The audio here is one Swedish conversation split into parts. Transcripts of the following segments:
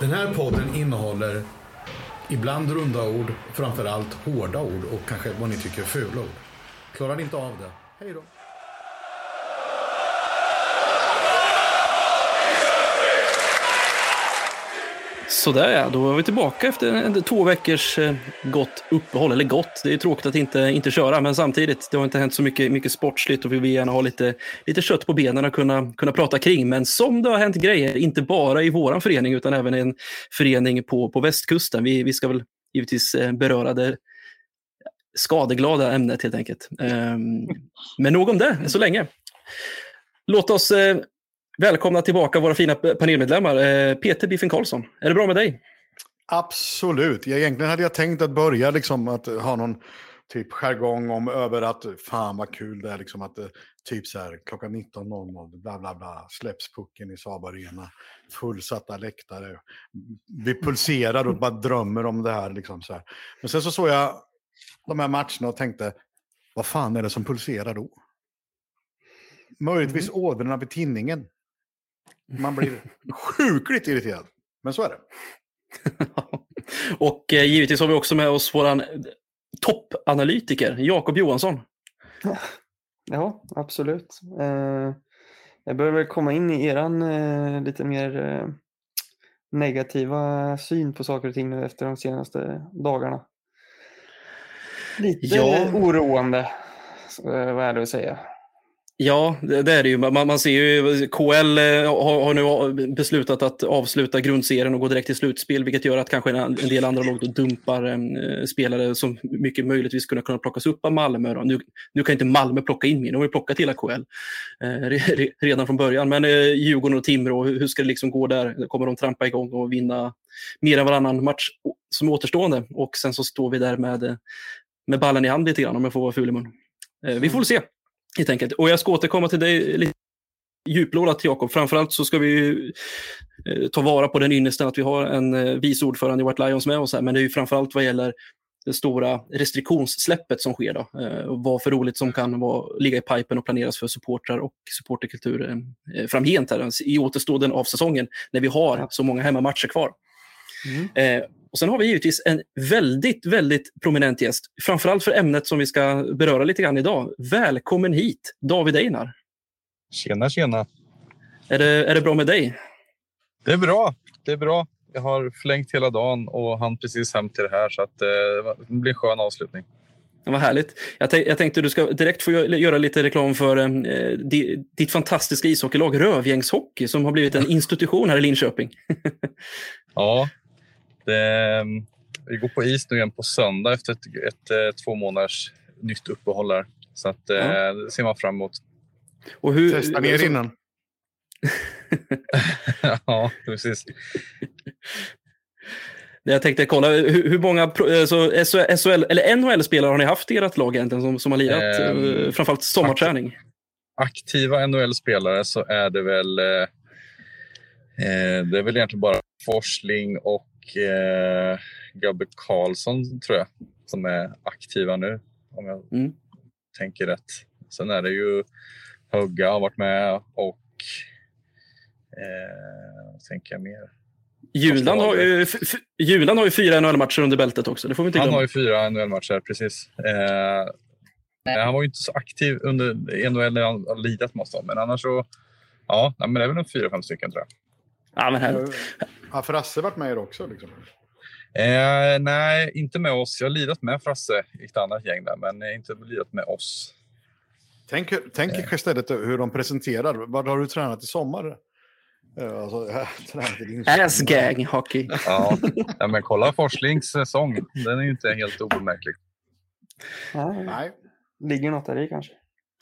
Den här podden innehåller ibland runda ord, framförallt hårda ord och kanske vad ni tycker är fula ord. Klarar ni inte av det? Hej då! Sådär ja, då är vi tillbaka efter en, två veckors eh, gott uppehåll. Eller gott, det är tråkigt att inte, inte köra, men samtidigt, det har inte hänt så mycket, mycket sportsligt och vi vill gärna ha lite, lite kött på benen och kunna, kunna prata kring. Men som det har hänt grejer, inte bara i vår förening utan även i en förening på, på västkusten. Vi, vi ska väl givetvis eh, beröra det skadeglada ämnet helt enkelt. Ehm, men nog om det, så länge. Låt oss eh, Välkomna tillbaka våra fina panelmedlemmar. Eh, Peter Biffen Karlsson, är det bra med dig? Absolut. Jag, egentligen hade jag tänkt att börja liksom att ha någon typ jargong om över att fan vad kul det är liksom att typ så här klockan 19.00 bla bla bla släpps pucken i Saab Arena. Fullsatta läktare. Vi pulserar och bara drömmer om det här liksom så här. Men sen så såg jag de här matcherna och tänkte vad fan är det som pulserar då? Möjligtvis mm. ådrorna vid tinningen. Man blir sjukligt irriterad. Men så är det. och eh, givetvis har vi också med oss våran toppanalytiker, Jakob Johansson. Ja, absolut. Eh, jag börjar väl komma in i eran eh, lite mer eh, negativa syn på saker och ting nu efter de senaste dagarna. Lite ja. oroande, vad är det att säga. Ja, det är det ju. Man, man ser ju KL eh, har, har, nu beslutat att avsluta grundserien och gå direkt till slutspel, vilket gör att kanske en, en del andra lag dumpar eh, spelare som mycket möjligtvis skulle kunna plockas upp av Malmö. Nu, nu, kan inte Malmö plocka in mer, de har ju plockat hela KL eh, redan från början. Men eh, Djurgården och Timrå, hur ska det liksom gå där? Kommer de trampa igång och vinna mer än varannan match som är återstående? Och sen så står vi där med, eh, med ballen i hand lite grann, om jag får vara ful i mun. Eh, vi får väl se. Helt enkelt. Och jag ska återkomma till dig lite djuplådat Jakob. Framförallt så ska vi eh, ta vara på den ynnesten att vi har en eh, vice ordförande i White Lions med oss här. Men det är ju framförallt vad gäller det stora restriktionssläppet som sker. Då. Eh, vad för roligt som kan vara, ligga i pipen och planeras för supportrar och supporterkultur eh, framgent här, i återstoden av säsongen när vi har så många hemmamatcher kvar. Mm. Och Sen har vi givetvis en väldigt, väldigt prominent gäst, framförallt för ämnet som vi ska beröra lite grann idag. Välkommen hit, David Einar. Tjena, tjena. Är det, är det bra med dig? Det är bra. Det är bra. Jag har förlängt hela dagen och han precis hem till det här så att, eh, det blir en skön avslutning. Vad härligt. Jag, jag tänkte du ska direkt få göra lite reklam för eh, ditt fantastiska ishockeylag Rövgängshockey som har blivit en institution här i Linköping. ja, det, vi går på is nu igen på söndag efter ett, ett, ett eh, två månaders nytt uppehåll. Här. Så att, ja. det ser man fram emot. Och hur, Testa ner innan. ja, precis. Jag tänkte kolla, hur, hur många så SHL, eller NHL-spelare har ni haft i ert lag egentligen som, som har lirat? Eh, framförallt sommarträning. Aktiva NHL-spelare så är det väl eh, eh, det är väl egentligen bara Forsling och eh, Gabbe Karlsson tror jag som är aktiva nu om jag mm. tänker rätt. Sen är det ju Hugga har varit med och eh, tänker jag mer? Julan har, ju, Julan har ju fyra NHL-matcher under bältet också. Det får vi inte Han har ju fyra NHL-matcher, precis. Eh, han var ju inte så aktiv under NHL när han har lidat måste men annars så... Ja, men det är väl fyra, fem stycken tror jag. Ja, men här... Har Frasse varit med er också? Liksom? Eh, nej, inte med oss. Jag har lirat med Frasse i ett annat gäng där, men inte lirat med oss. Tänk, tänk eh. istället hur de presenterar. Vad har du tränat i sommar? Eh, alltså, Ass-gang hockey. Ja. ja, men kolla Forslings säsong. Den är ju inte helt obemärklig. Nej. Ligger något där i kanske.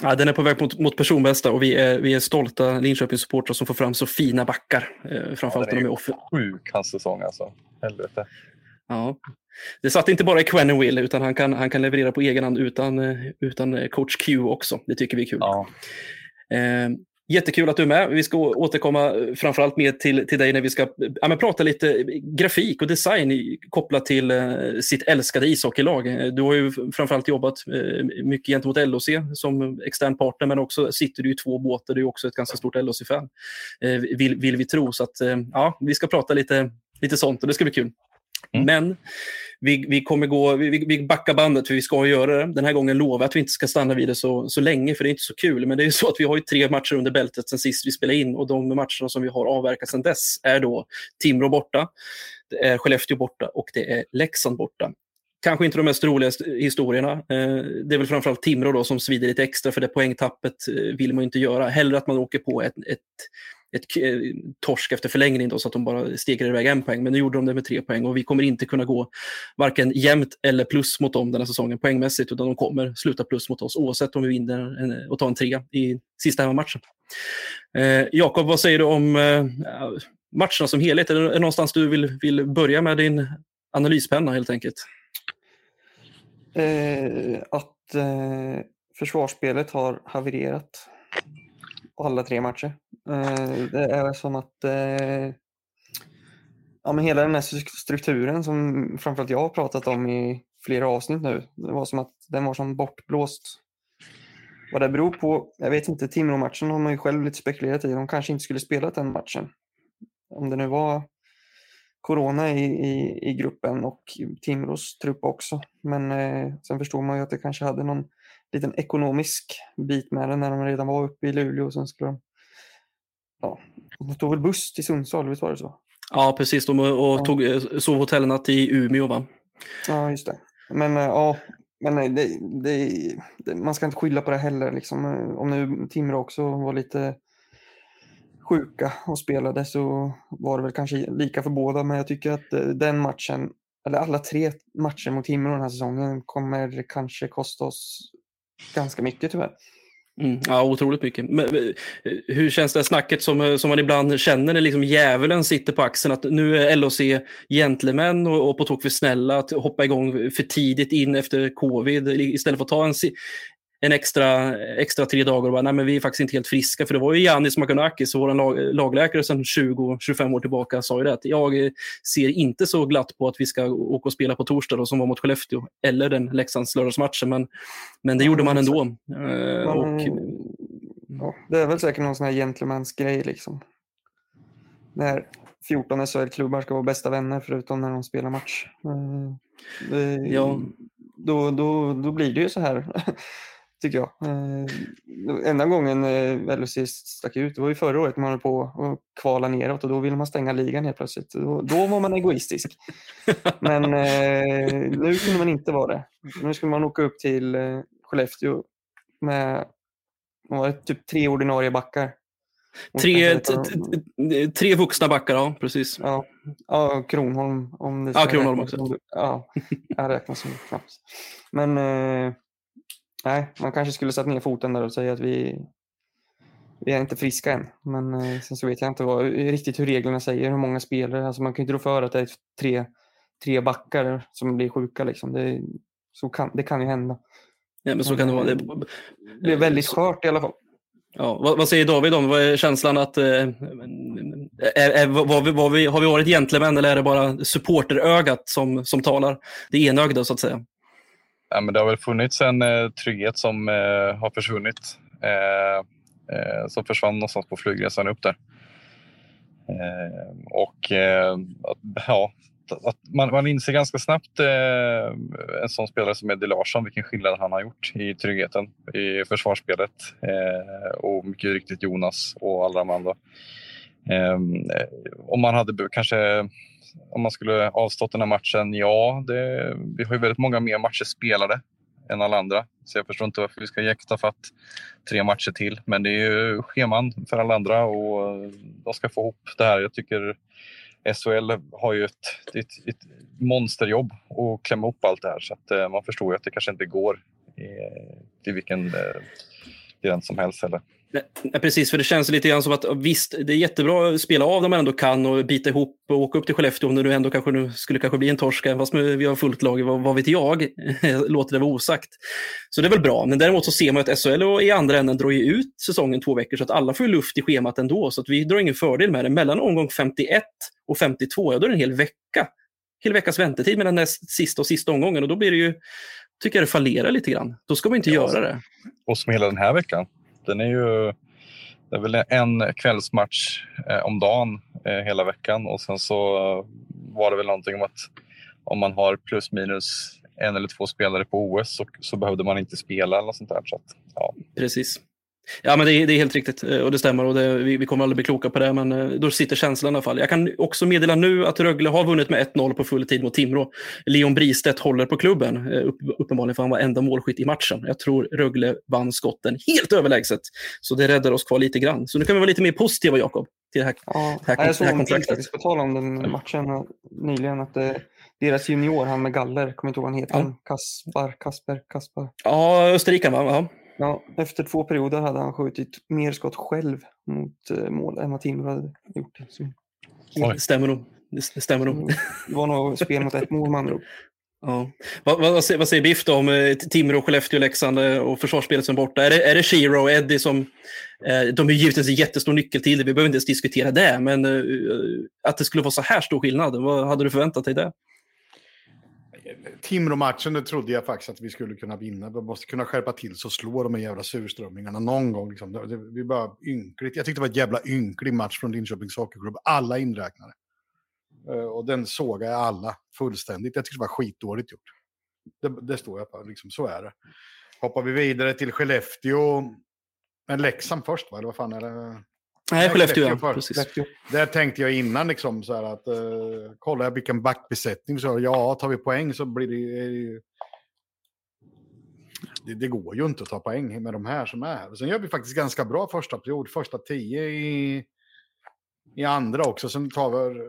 Ja, den är på väg mot, mot personbästa och vi är, vi är stolta Linköpings-supportrar som får fram så fina backar. Eh, framförallt ja, när de är offer. Sjuk hans säsong alltså. Helvete. Ja. Det satt inte bara i Quentin Will utan han kan, han kan leverera på egen hand utan, eh, utan eh, coach Q också. Det tycker vi är kul. Ja. Eh, Jättekul att du är med. Vi ska återkomma framförallt med till, till dig när vi ska ja, prata lite grafik och design kopplat till uh, sitt älskade ishockeylag. Du har ju framförallt jobbat uh, mycket gentemot LOC som extern partner men också sitter du i två båtar. Du är också ett ganska stort LOC-fan, uh, vill, vill vi tro. Så att, ja, vi ska prata lite lite sånt och det ska bli kul. Mm. Men vi, vi kommer gå, vi, vi backar bandet för vi ska göra det. Den här gången lovar jag att vi inte ska stanna vid det så, så länge för det är inte så kul. Men det är ju så att vi har ju tre matcher under bältet sen sist vi spelade in och de matcherna som vi har avverkat sen dess är då Timrå borta, det är Skellefteå borta och det är Leksand borta. Kanske inte de mest roliga historierna. Eh, det är väl framförallt Timrå då som svider lite extra för det poängtappet eh, vill man ju inte göra. Hellre att man åker på ett, ett ett eh, torsk efter förlängning då, så att de bara stegrar iväg en poäng. Men nu gjorde de det med tre poäng och vi kommer inte kunna gå varken jämnt eller plus mot dem den här säsongen poängmässigt, utan de kommer sluta plus mot oss oavsett om vi vinner en, och tar en trea i sista hemmamatchen. Eh, Jakob, vad säger du om eh, matcherna som helhet? Är det, är det någonstans du vill, vill börja med din analyspenna helt enkelt? Eh, att eh, försvarsspelet har havererat alla tre matcher. Eh, det är som att eh, ja, men hela den här strukturen som framförallt jag har pratat om i flera avsnitt nu, det var som att den var som bortblåst. Vad det beror på, jag vet inte, Timrå-matchen har man ju själv lite spekulerat i. De kanske inte skulle spelat den matchen. Om det nu var corona i, i, i gruppen och Timrås trupp också. Men eh, sen förstår man ju att det kanske hade någon liten ekonomisk bit med det när de redan var uppe i Luleå. Och sen skulle de, ja, de tog väl buss till Sundsvall, visst var det så? Ja, precis. De och, och Ja. tog, eh, sov hotellnatt i Umeå, va? Ja, just det. Men eh, ja, men det, det, det, man ska inte skylla på det heller. Liksom. Eh, Om nu Timrå också var lite sjuka och spelade så var det väl kanske lika för båda. Men jag tycker att eh, den matchen, eller alla tre matcher mot Timrå den här säsongen kommer kanske kosta oss ganska mycket tyvärr. Mm, ja, otroligt mycket. Men, men, hur känns det här snacket som, som man ibland känner när liksom djävulen sitter på axeln? Att nu är LOC gentlemän och, och på tok för snälla att hoppa igång för tidigt in efter covid istället för att ta en, en extra, extra tre dagar och bara, nej men vi är faktiskt inte helt friska. För det var ju Janis Makanakis, vår lag, lagläkare sedan 20-25 år tillbaka, sa ju det att jag ser inte så glatt på att vi ska åka och spela på torsdag då, som var mot Skellefteå eller den Leksands lördagsmatchen. Men, men det gjorde man ändå. Eh, Man, och, ja, det är väl säkert någon sån här gentlemans-grej liksom. När 14 SHL-klubbar ska vara bästa vänner förutom när de spelar match. Eh, det, Ja. då, då, då blir det ju så här, tycker jag. Eh, enda gången eh, LHC stack ut, det var ju förra året man höll på att kvala neråt och då ville man stänga ligan helt plötsligt. Då, då var man egoistisk. Men eh, nu kunde man inte vara det. Nu skulle man åka upp till eh, Skellefteå med var det, typ tre ordinarie backar. Tre, tre vuxna backar, ja precis. Ja, ja, Kronholm. Om det Ja, Kronholm också. Ja, jag räknas som knappt. Men eh, nej, man kanske skulle satt ner foten där och säga att vi, vi är inte friska än. Men eh, sen så vet jag inte vad, riktigt hur reglerna säger, hur många spelare. Alltså man kan ju inte rå för att det är tre, tre backar som blir sjuka. Liksom. Det, så kan, det kan ju hända. Ja, men så kan det vara. Det, Det är väldigt skört i alla fall. ja, vad, vad säger David om vad är känslan att... Eh, är, är, var vi, var vi, har vi varit gentlemän eller är det bara supporterögat som, som talar? Det enögda så att säga. Ja, men det har väl funnits en eh, trygghet som eh, har försvunnit. Eh, eh, som försvann någonstans på flygresan upp där. Eh, och eh, att, ja, att man, man inser ganska snabbt eh, en sån spelare som Eddie Larsson vilken skillnad han har gjort i tryggheten i försvarsspelet. Eh, och mycket riktigt Jonas och alla de andra. Eh, om man hade kanske om man skulle avstått den här matchen, ja, det, vi har ju väldigt många mer matcher spelade än alla andra. Så jag förstår inte varför vi ska jäkta för att tre matcher till. Men det är ju scheman för alla andra och de ska få ihop det här. Jag tycker SHL har ju ett, ett, ett monsterjobb att klämma ihop allt det här. Så att eh, man förstår ju att det kanske inte går till vilken eh, gräns som helst Eller. Nej, precis, för det känns lite grann som att visst, det är jättebra att spela av när man ändå kan och bita ihop och åka upp till Skellefteå om det nu ändå kanske nu skulle kanske bli en torsk, fast vi har fullt lag, vad, vad vet jag, låter det vara osagt. Så det är väl bra, men däremot så ser man att SHL och i andra änden drar ju ut säsongen två veckor så att alla får luft i schemat ändå, så att vi drar ingen fördel med det. Mellan omgång 51 och 52, ja då är det en hel vecka. Hel veckas väntetid mellan näst sista och sista omgången och då blir det ju, tycker jag det fallerar lite grann. Då ska man inte Ja, göra det. Och som hela den här veckan. Den är ju det är väl en kvällsmatch eh, om dagen eh, hela veckan och sen så eh, var det väl någonting om att om man har plus minus en eller två spelare på OS så, så behövde man inte spela eller något sånt där. Så att, ja. Precis. Ja, men det är, det är, helt riktigt eh, och det stämmer och det, vi, vi, kommer aldrig bli kloka på det, men eh, då sitter känslan i alla fall. Jag kan också meddela nu att Rögle har vunnit med 1-0 på full tid mot Timrå. Leon Bristedt håller på klubben, eh, upp, uppenbarligen för han var enda målskytt i matchen. Jag tror Rögle vann skotten helt överlägset, så det räddar oss kvar lite grann. Så nu kan vi vara lite mer positiva, Jakob, till det här, ja, det här, jag såg en faktiskt på tal om den matchen nyligen, att det, deras junior, han med galler, kommer inte ihåg vad han heter, ja. Kaspar, Kasper, Kaspar. Ja, österrikaren va? Ja. Ja, efter två perioder hade han skjutit mer skott själv mot eh, mål än vad Timrå hade gjort. Så, det stämmer nog. Det stämmer nog. Det var nog spel mot ett mål med andra ord. Ja. Vad, vad, säger, vad säger Biff då om eh, Timrå, Skellefteå, Leksand eh, och försvarsspelet som borta? Är det, är det Shiro och Eddie som... Eh, de är givetvis en jättestor nyckel till det, vi behöver inte ens diskutera det, men eh, att det skulle vara så här stor skillnad, vad hade du förväntat dig det? Timrå-matchen, det trodde jag faktiskt att vi skulle kunna vinna. Vi måste kunna skärpa till så slå de här jävla surströmmingarna någon gång. Liksom. Det, det, vi bara ynkligt. Jag tyckte det var en jävla ynklig match från Linköpings Hockeyklubb, alla inräknade. Uh, och den såg jag alla fullständigt. Jag tyckte det var skitdåligt gjort. Det, det står jag på, liksom, så är det. Hoppar vi vidare till Skellefteå. Men Leksand först, va? eller vad fan är det? Nej, Skellefteå, ja. Precis. Där tänkte jag innan liksom så här att uh, kolla jag vilken backbesättning så ja, tar vi poäng så blir det, det, det går ju inte att ta poäng med de här som är här. Sen gör vi faktiskt ganska bra första period, första tio i, i andra också. Sen tar vi,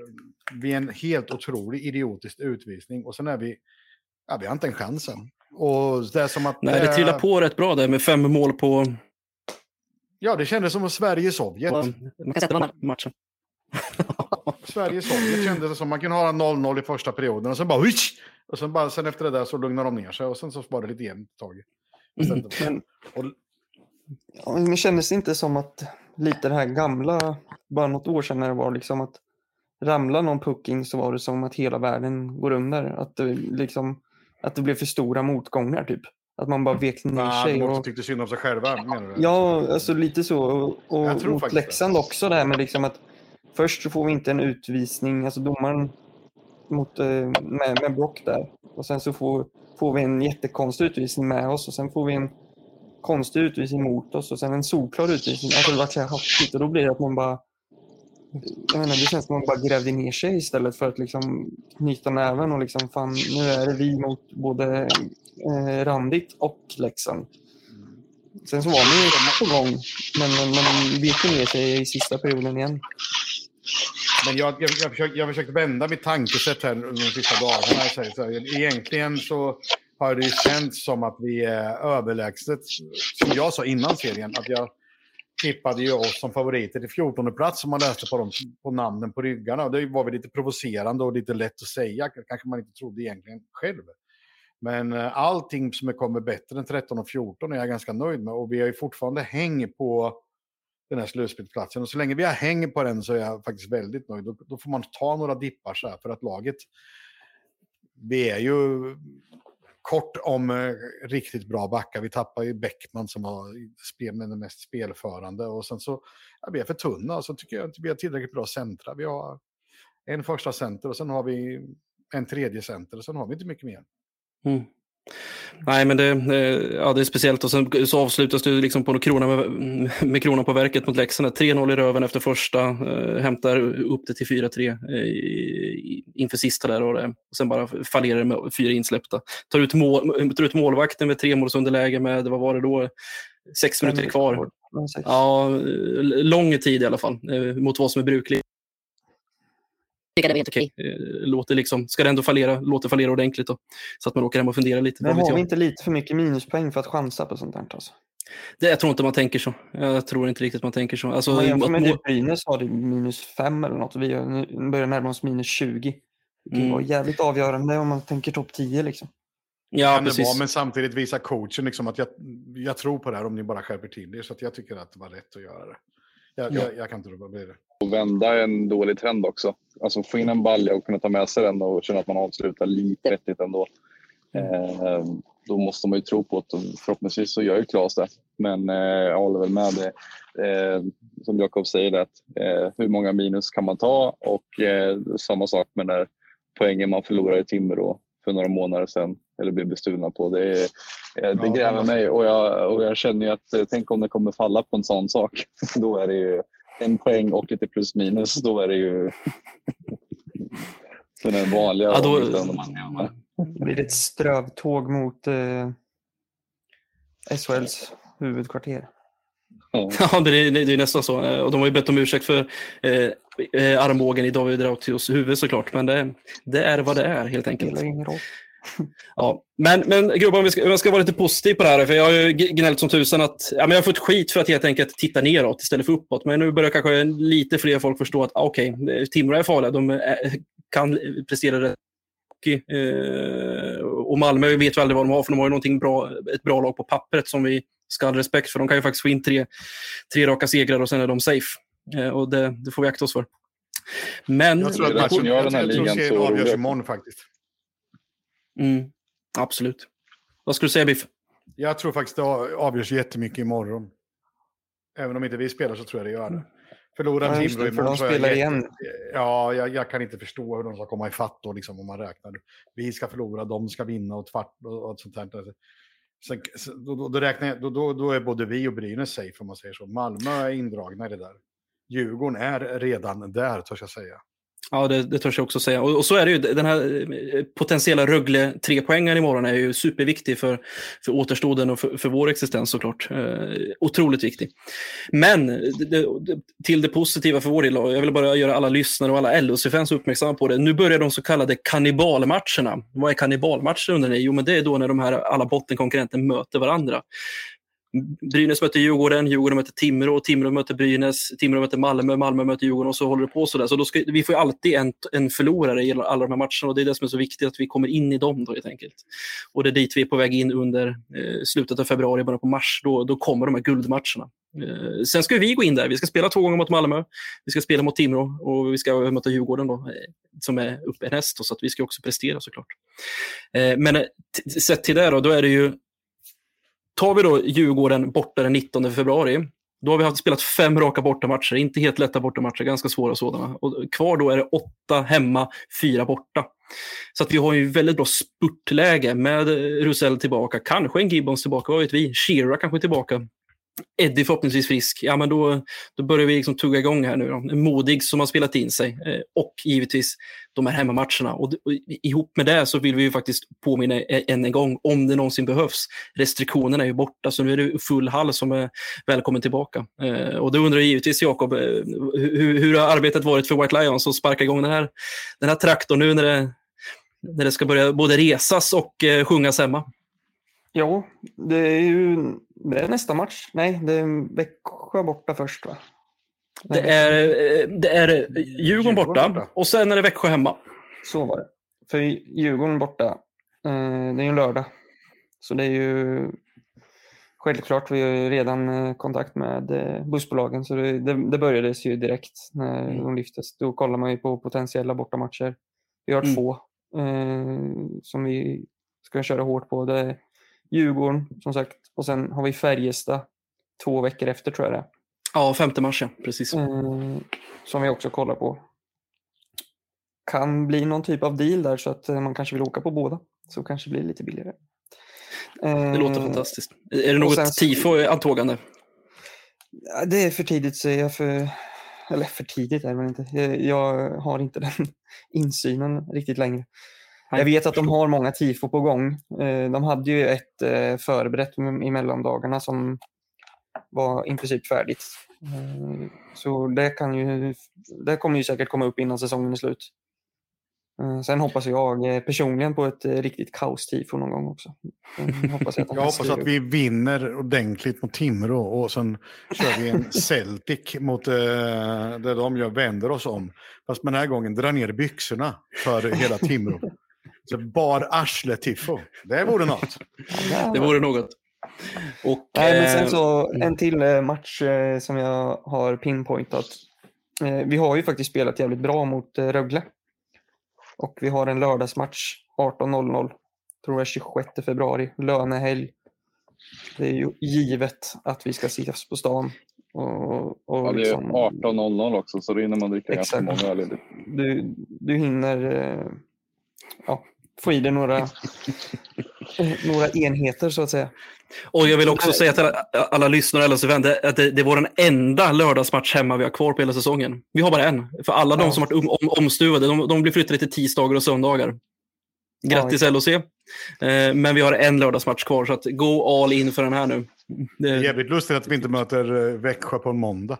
vi en helt otrolig idiotisk utvisning och sen är vi, ja, vi har inte en chans än. Och det är som att... Nej, det trillar på rätt bra där med fem mål på Ja, det kändes som Sverige-Sovjet. Man kan sätta den matchen. Sverige-Sovjet kändes som man kunde ha 0-0 i första perioden och sen bara... Huish! Och sen, bara, sen efter det där så lugnar de ner sig och sen så var det lite jämnt ett tag. Mm. Men, och, ja, men kändes det inte som att lite det här gamla, bara något år sedan när det var liksom att ramla någon pucking så var det som att hela världen går under. Att det, liksom, att det blev för stora motgångar typ. Att man bara vek ner nah, sig. Och tyckte synd om sig själva menar du? Ja, alltså lite så. Och, och mot Leksand det. också det här med liksom att först så får vi inte en utvisning, alltså domaren mot, eh, med, med Brock där. Och sen så får, får vi en jättekonstig utvisning med oss och sen får vi en konstig utvisning mot oss och sen en solklar utvisning. Alltså det var så här hastigt och då blir det att man bara jag menar, det känns som att man bara grävde ner sig istället för att liksom knyta näven och liksom fan, nu är det vi mot både eh, Randit och Leksand. Sen så var man ju redan på gång, men man vek ner sig i sista perioden igen. Men jag, jag, jag, försökte, jag försökte vända mitt tankesätt här de sista dagarna. Så, så, egentligen så har det ju känts som att vi är överlägset, som jag sa innan serien, att jag tippade ju oss som favoriter till 14 plats som man läste på, dem, på namnen på ryggarna. Det var väl lite provocerande och lite lätt att säga, kanske man inte trodde egentligen själv. Men eh, allting som kommer bättre än 13 och 14 är jag ganska nöjd med och vi har ju fortfarande häng på den här slutspelsplatsen. Och så länge vi har häng på den så är jag faktiskt väldigt nöjd. Då, då får man ta några dippar så här för att laget, vi är ju kort om eh, riktigt bra backar. Vi tappar ju Bäckman som var spel, med den mest spelförande. Och sen så ja, vi är för tunna. Och Så tycker jag inte vi har tillräckligt bra centra. Vi har en första center och sen har vi en tredje center och sen har vi inte mycket mer. Mm. Nej, men det, ja, det är speciellt och sen så avslutas det liksom på krona med, med kronan på verket mot Leksand. 3-0 i röven efter första, eh, hämtar upp det till 4-3 eh, inför sista där och, det, och sen bara fallerar det med fyra insläppta. Tar ut, mål, tar ut målvakten med tre målsunderläge med, vad var det då, sex minuter kvar. Ja, lång tid i alla fall eh, mot vad som är brukligt tycka det var helt okej. Eh, låter liksom, ska det ändå fallera, låt det fallera ordentligt då. Så att man åker hem och funderar lite. Men har vi inte lite för mycket minuspoäng för att chansa på sånt här? Alltså? Det, jag tror inte man tänker så. Jag tror inte riktigt man tänker så. Alltså, man jämför med det Brynäs har det minus 5 eller något. Vi börjar närma oss minus 20. Det kan mm. vara jävligt avgörande om man tänker topp 10 liksom. Ja, precis. Vara, men samtidigt visa coachen liksom att jag, jag tror på det här om ni bara skärper till er. Så att jag tycker att det var rätt att göra det. Jag, ja. jag, jag kan inte bli det. Och vända en dålig trend också. Alltså få in en balja och kunna ta med sig den och känna att man avslutar lite vettigt ändå. Eh, då måste man ju tro på det och förhoppningsvis så gör ju Klas det. Men eh, jag håller väl med det. Eh, som Jakob säger, att, eh, hur många minus kan man ta? Och eh, samma sak med när poängen man förlorade i Timrå för några månader sedan eller blev bestulna på. Det, är- eh, det alltså. mig och jag, och jag känner ju att eh, tänk om det kommer falla på en sån sak. Då är det ju en poäng och lite plus minus. Då är det ju den vanliga Ja, då. Det blir ett strövtåg mot eh, SHLs huvudkvarter. Ja. Ja, det är, det är nästan så. Och de har ju bett om ursäkt för eh, eh, armbågen i David Rautios huvud såklart. Men det, det är vad det är helt Det enkelt. spelar ingen roll. Ja. Men, men grabbar, om vi ska, om jag ska vara lite positiv på det här. För jag har ju gnällt som tusan att ja, men jag har fått skit för att helt enkelt titta neråt istället för uppåt. Men nu börjar kanske lite fler folk förstå att ah, okej, okay, Timrå är farliga. De är, kan prestera rätt. Eh, och Malmö vet vi aldrig vad de har, för de har ju någonting bra, ett bra lag på pappret som vi ska ha respekt för. De kan ju faktiskt få in tre, tre raka segrar och sen är de safe. Eh, och det, det får vi akta oss för. Men... Jag tror att matchen, gör jag, den här jag ligan så avgörs imorgon faktiskt. Mm, absolut. Vad skulle du säga, Biff? Jag tror faktiskt det avgörs jättemycket imorgon. Även om inte vi spelar så tror jag det gör det. Förlorar Ja, Timrå imorgon de jag spelar jätte- igen. Ja, jag, jag kan inte förstå hur de ska komma ifatt då, liksom, om man räknar. Vi ska förlora, de ska vinna och tvart och, och sånt där. Sen, sen- då, då, då, räknar jag, då, då, då är både vi och Brynäs safe om man säger så. Malmö är indragna i det där. Djurgården är redan där, törs jag säga. Ja, det, det törs jag också säga. Och, och så är det ju. Den här eh, potentiella Rögle trepoängaren imorgon är ju superviktig för, för återstoden och för, för vår existens såklart. Eh, otroligt viktig. Men det, det, till det positiva för vår del, jag vill bara göra alla lyssnare och alla LHC-fans uppmärksamma på det. Nu börjar de så kallade kannibalmatcherna. Vad är kannibalmatcher undrar ni? Jo, men det är då när de här alla bottenkonkurrenter möter varandra. Brynäs möter Djurgården, Djurgården möter Timrå, Timrå möter Brynäs, Timrå möter Malmö, Malmö möter Djurgården och så håller det på sådär. Så då ska, vi får ju alltid en, en förlorare i alla de här matcherna och det är det som är så viktigt att vi kommer in i dem då helt enkelt. Och det är dit vi är på väg in under eh, slutet av februari, början på mars. Då, då kommer de här guldmatcherna. Eh, sen ska vi gå in där. Vi ska spela två gånger mot Malmö, vi ska spela mot Timrå och vi ska möta Djurgården då, eh, som är uppe näst. Så att vi ska också prestera såklart. Eh, men eh, sett till det då, då är det ju Tar vi då Djurgården borta den 19 februari, då har vi haft spelat fem raka bortamatcher. Inte helt lätta bortamatcher, ganska svåra sådana. Och kvar då är det åtta hemma, fyra borta. Så att vi har ju väldigt bra spurtläge med Rusell tillbaka. Kanske en Gibbons tillbaka, vad vet vi? Shearer kanske tillbaka. Eddie förhoppningsvis frisk. Ja, men då, då börjar vi liksom tugga igång här nu. Då. Modig som har spelat in sig. Eh, och givetvis de här hemmamatcherna. Och, och ihop med det så vill vi ju faktiskt påminna än en gång, om det någonsin behövs. Restriktionerna är ju borta, så nu är det full hall som är välkommen tillbaka. Eh, och då undrar jag givetvis, Jakob, eh, hur, hur har arbetet varit för White Lions att sparka igång den här, den här traktorn nu när det, när det ska börja både resas och eh, sjungas hemma? Ja, det är ju det är nästa match. Nej, det är Växjö borta först va? Det är, eh, det är Djurgården Djurgården borta borta. och sen är det Växjö hemma. Så var det. För Djurgården borta, eh, det är ju en lördag. Så det är ju självklart, vi har ju redan eh, kontakt med bussbolagen så det, det, det började ju direkt när Mm. de lyftes. Då kollar man ju på potentiella bortamatcher. Vi har Mm. två eh, som vi ska köra hårt på. Det är Djurgården som sagt och sen har vi Färjestad två veckor efter tror jag det är. Ja, femte mars, ja. Precis. Eh, som vi också kollar på. Kan bli någon typ av deal där så att eh, man kanske vill åka på båda. Så kanske blir det lite billigare. Det låter Eh, fantastiskt. Är det något sen tifo antågande? Det är för tidigt att säga. För, eller för tidigt är det väl inte. Jag, jag har inte den insynen riktigt längre. Jag vet att de har många tifo på gång. Eh, De hade ju ett eh, förberett i mellandagarna som var i princip färdigt. Eh, Så det, kan ju, det kommer ju säkert komma upp innan säsongen är slut. Sen hoppas jag personligen på ett riktigt kaos-tifo någon gång också. Eh, Hoppas jag Jag hoppas att vi vinner ordentligt mot Timrå och sen kör vi en Celtic mot eh, där de gör, vänder oss om. Fast den här gången drar ner byxorna för hela Timrå. Så bar arsle-tifo. Det vore något. Det vore något. Och, Nej, men sen eh, så en till eh, match eh, som jag har pinpointat. Vi har ju faktiskt spelat jävligt bra mot Rögle. Och vi har en lördagsmatch 18.00. Tror jag 26 februari, lönehelg. Det är ju givet att vi ska ses på stan. Och, och Ja, det är liksom, 18.00 också så då hinner man dricka ganska många öl. du, du hinner ja, få i dig några, några enheter så att säga. Och jag vill också säga till alla, alla lyssnare och LHC-vänner att det, det är vår enda lördagsmatch hemma vi har kvar på hela säsongen. Vi har bara en. För alla de Ja. som varit om, om, omstuvade, de, de blir flyttade till tisdagar och söndagar. Grattis Ja, LHC. Eh, men vi har en lördagsmatch kvar, så att gå all in för den här nu. Det är jävligt lustigt att vi inte möter eh, Växjö på en måndag.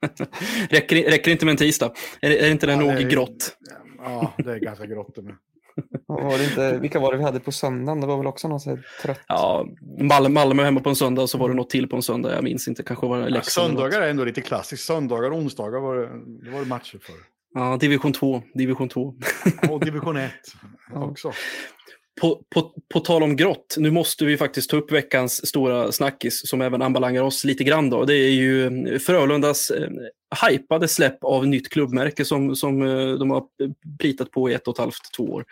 räcker, räcker inte med en tisdag. Är, är inte det Ja, nog det är- grått? Ja, det är ganska grått det med. Var det inte, vilka var det vi hade på söndagen? Det var väl också någon så här trött? Ja, Malmö, Malmö hemma på en söndag och så var det något till på en söndag. Jag minns inte, kanske var det Ja, Leksand. något. söndagar är ändå lite klassiskt. Söndagar och onsdagar var det, det var det matcher för. Ja, division 2. Division 2. Och division 1 Ja. också. På, på, på tal om grått, nu måste vi faktiskt ta upp veckans stora snackis som även anbelangar oss lite grann. Då. Det är ju eh, Frölundas eh, hypade släpp av nytt klubbmärke som, som eh, de har plitat på i ett och ett halvt, två år.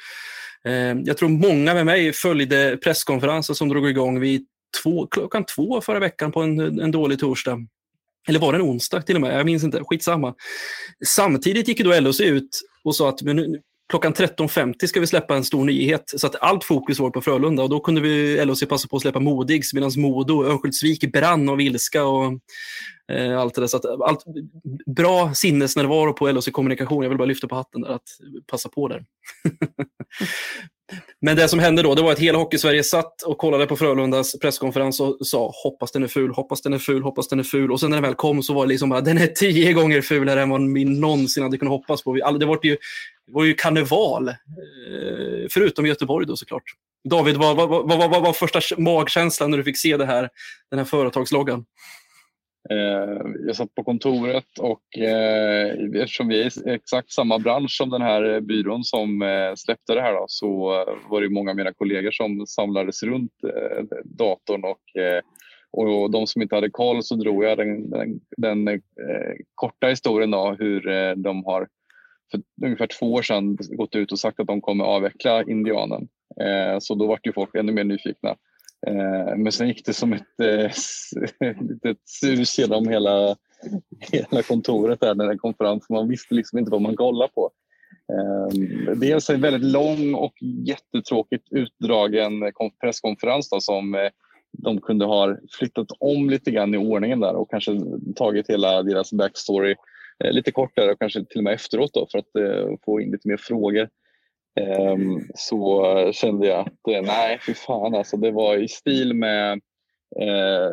Eh, jag tror många med mig följde presskonferensen som drog igång vid två, klockan två förra veckan på en, en dålig torsdag. Eller var det en onsdag till och med? Jag minns inte. Skitsamma. Samtidigt gick då LOC ut och sa att men nu, klockan 13.50 ska vi släppa en stor nyhet. Så att allt fokus var på Frölunda och då kunde vi LHC passa på att släppa Modigs medan Modo och Örnsköldsvik brann av ilska och eh, allt det där. Så att allt, bra sinnesnärvaro på LHC kommunikation. Jag vill bara lyfta på hatten där, att passa på där. Men det som hände då, det var att hela Hockeysverige satt och kollade på Frölundas presskonferens och sa hoppas den är ful, hoppas den är ful, hoppas den är ful. Och sen när den väl kom så var det liksom bara, den är tio gånger fulare än vad vi någonsin hade kunnat hoppas på. Det, var ju, det var ju karneval, eh, förutom i Göteborg då såklart. David, vad, vad, vad, vad, vad var första magkänslan när du fick se det här, den här företagsloggan? Eh, jag satt på kontoret och eh, eftersom vi är i exakt samma bransch som den här byrån som eh, släppte det här då, så eh, var det många av mina kollegor som samlades runt eh, datorn och, eh, och de som inte hade koll så drog jag den, den, den eh, korta historien då hur eh, de har för ungefär två år sedan gått ut och sagt att de kommer avveckla Indianen. Eh, så då vart ju folk ännu mer nyfikna. Eh, men sen gick det som ett eh, litet sus genom hela, hela kontoret där när den kom fram. för Man visste liksom inte vad man kollade på. Eh, dels alltså en väldigt lång och jättetråkigt utdragen presskonferens då, som eh, de kunde ha flyttat om lite grann i ordningen där och kanske tagit hela deras backstory eh, lite kortare och kanske till och med efteråt då, för att eh, få in lite mer frågor. Ehm, så kände jag att eh, nej, fy fan alltså. Det var i stil med eh,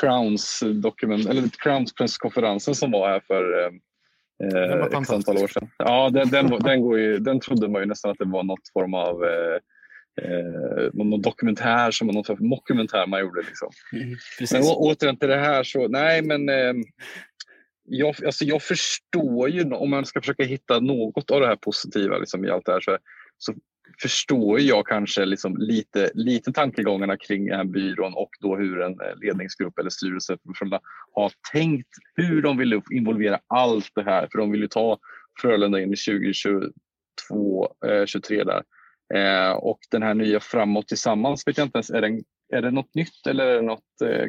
Crowns dokument, eller Crowns presskonferensen som var här för eh, var eh, ett antal år sedan. Ja, den, den, den, går ju, den trodde man ju nästan att det var något form av eh, eh, någon dokumentär, som någon mockumentär man gjorde. Liksom. Men Precis. å, återigen till det här så, nej men eh, jag, alltså jag förstår ju, om man ska försöka hitta något av det här positiva liksom, i allt det här så, så förstår jag kanske liksom lite, lite tankegångarna kring den här byrån och då hur en eh, ledningsgrupp eller styrelse har tänkt hur de vill involvera allt det här. För de vill ju ta Frölunda in i 2022, eh, 23 där. Eh, och den här nya Framåt tillsammans vet jag inte ens, är, den, är det något nytt eller är det något, eh,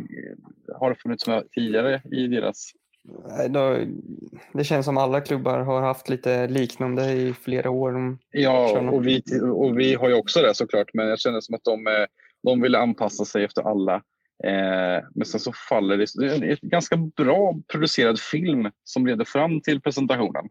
har det funnits med tidigare i deras det känns som alla klubbar har haft lite liknande i flera år. Ja, och vi, och vi har ju också det såklart, men jag känner som att de, eh, de ville anpassa sig efter alla. Eh, men sen så faller det. Det är en ganska bra producerad film som leder fram till presentationen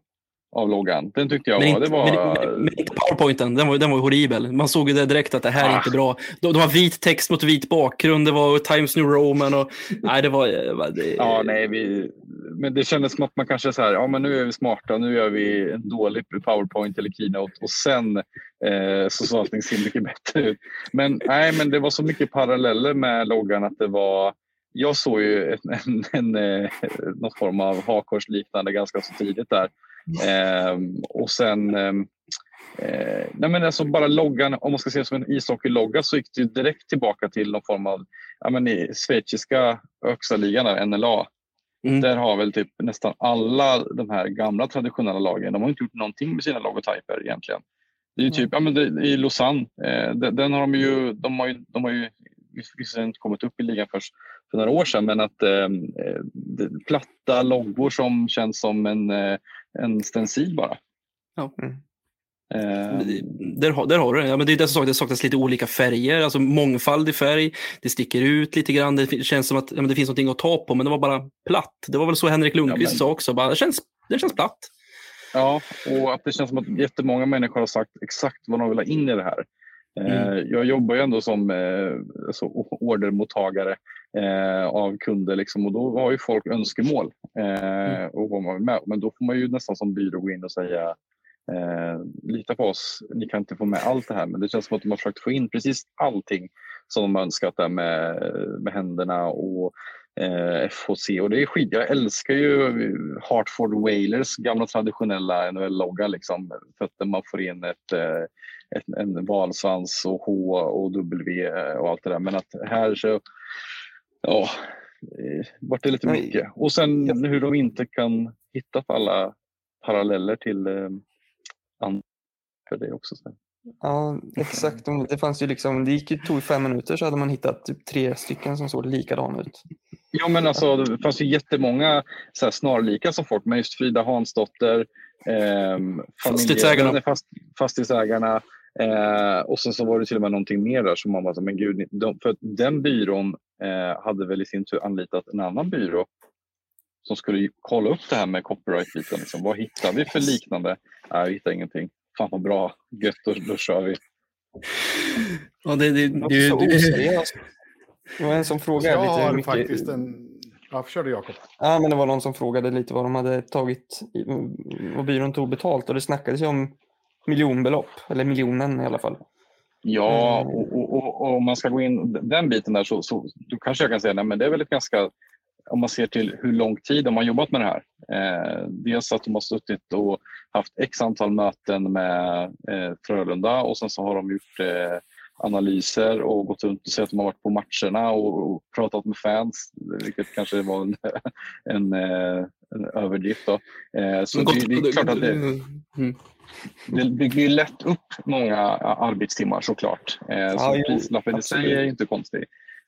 av loggan. Den tyckte jag Men var... inte, var men, men inte powerpointen, den var, den var horribel. Man såg ju det direkt att det här är Ah. inte bra. De, de har vit text mot vit bakgrund, det var Times New Roman och... Nej, det var... Det, Ja, nej, vi, men det kändes som att man kanske så här, ja men nu är vi smarta, nu gör vi en dålig powerpoint eller keynote och sen eh, så såg allting ser mycket bättre ut. Men nej, men det var så mycket paralleller med loggan att det var, jag såg ju en, en, en, eh, någon form av hakkorsliknande ganska så tidigt där. Ehm, och sen ehm, Eh, nej men alltså bara loggan, om man ska se det som en ishockeylogga så gick det direkt tillbaka till någon form av ja men i schweiziska högsta ligan, där, NLA. Mm. Där har väl typ nästan alla de här gamla traditionella lagen, de har inte gjort någonting med sina logotyper egentligen. Det är ju typ, ja men det, i Lausanne, eh, den, den har de ju, de har ju, de har ju visserligen inte kommit upp i ligan först för några år sedan, men att eh, det- platta loggor som känns som en, eh, en stencil bara. Ja. Mm. Eh, Där, har- där har du det. Ja, men det är det som sagt, det saknas lite olika färger, alltså mångfald i färg. Det sticker ut lite grann. Det känns som att ja, men det finns någonting att ta på, men det var bara platt. Det var väl så Henrik Lundqvist men- sa också. Bara, det, känns, det känns platt. Ja, och att det känns som att jättemånga människor har sagt exakt vad de vill ha in i det här. Eh, Jag jobbar ju ändå som eh, alltså, ordermottagare eh, av kunder liksom, och då har ju folk önskemål. Eh, och vad man vill med. Men då får man ju nästan som byrå gå in och säga eh, lita på oss, ni kan inte få med allt det här. Men det känns som att de har försökt få in precis allting som de önskat där med, med händerna och eh, FHC. Och det är skit. Jag älskar ju Hartford Whalers gamla traditionella NHL-logga. Liksom, för att man får in ett, eh, ett, en valsvans och H och W och allt det där. Men att här så, ja, eh, vart det lite Nej. mycket. Och sen hur de inte kan hitta på alla paralleller till eh, andra. För det också så. här. Ja, exakt. Det fanns ju liksom, det gick ju, tog ju fem minuter så hade man hittat typ tre stycken som såg likadana ut. Ja, men alltså, det fanns ju jättemånga så här, snarlika som folk, men just Frida Hansdotter, ehm, Fastighetsägarna. Fast, fastighetsägarna eh, och sen så var det till och med någonting mer där som man bara, men gud, de, för den byrån eh, hade väl i sin tur anlitat en annan byrå som skulle kolla upp det här med copyright-biten. Liksom. Vad hittar vi för liknande? Nej, vi hittar ingenting. Fan vad bra, gött, då, då kör vi. Ja, det, det, Det det, det. Det var en som frågade Jag lite hur mycket... faktiskt en... Ja, kör du Jakob. Ja, men det var någon som frågade lite vad de hade tagit, vad byrån tog betalt och det snackades ju om miljonbelopp, eller miljonen i alla fall. Ja, Mm. och, och, och, och om man ska gå in den biten där så, så då kanske jag kan säga att det är väl ett ganska, om man ser till hur lång tid de har jobbat med det här. Eh, dels att de har suttit och haft x antal möten med eh, Frölunda och sen så har de gjort eh, analyser och gått runt och sett att de har varit på matcherna och, och pratat med fans, vilket kanske var en, en, eh, en överdrift. Då. Eh, så det, det är klart att det, Mm. Det bygger ju lätt upp många arbetstimmar såklart. Eh, så prislappen i sig är ju inte konstig.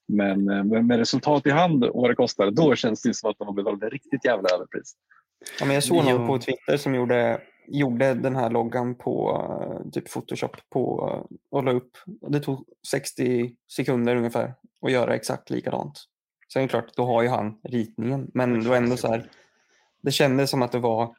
Men eh, med med resultat i hand och vad det kostar, då känns det som att de har betalat ett riktigt jävla överpris. Ja, men jag såg någon på Twitter som gjorde, gjorde den här loggan på eh, typ Photoshop på, eh, och la upp. Det tog 60 sekunder ungefär att göra exakt likadant. Sen är det klart, då har ju han ritningen. Men det var ändå så här, det kändes som att det var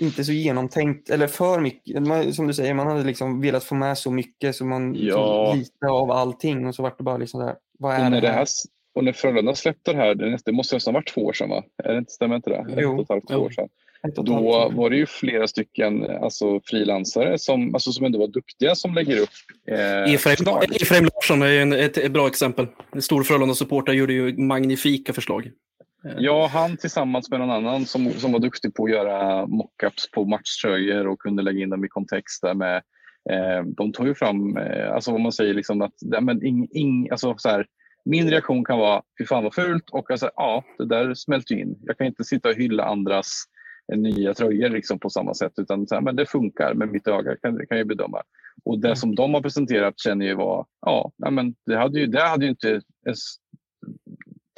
inte så genomtänkt, eller för mycket. Som du säger, man hade liksom velat få med så mycket så man Ja. lite av allting och så var det bara liksom där, vad är Och när, det det här? och när Frölunda släppte det här, det måste nästan ha varit två år sedan va? Är det inte, stämmer inte det? Jo. Ett och ett halvt, två Jo. år sedan. Då var det ju flera stycken alltså, frilansare som, alltså, som ändå var duktiga som lägger upp eh, Efraim, Larsson är en, ett, ett bra exempel. En stor Frölunda-supporter gjorde ju magnifika förslag. Ja, han tillsammans med någon annan som, som var duktig på att göra mockups på matchtröjor och kunde lägga in dem i kontext där med eh, de tog ju fram, eh, alltså vad man säger, liksom att nej, men ing, ing, alltså, så här, min reaktion kan vara fy fan vad fult och alltså, ja, det där smälter in. Jag kan inte sitta och hylla andras eh, nya tröjor liksom, på samma sätt utan så här, men det funkar med mitt öga, kan, kan jag bedöma. Och det som de har presenterat känner jag var, ja, men det hade ju, det hade ju inte ens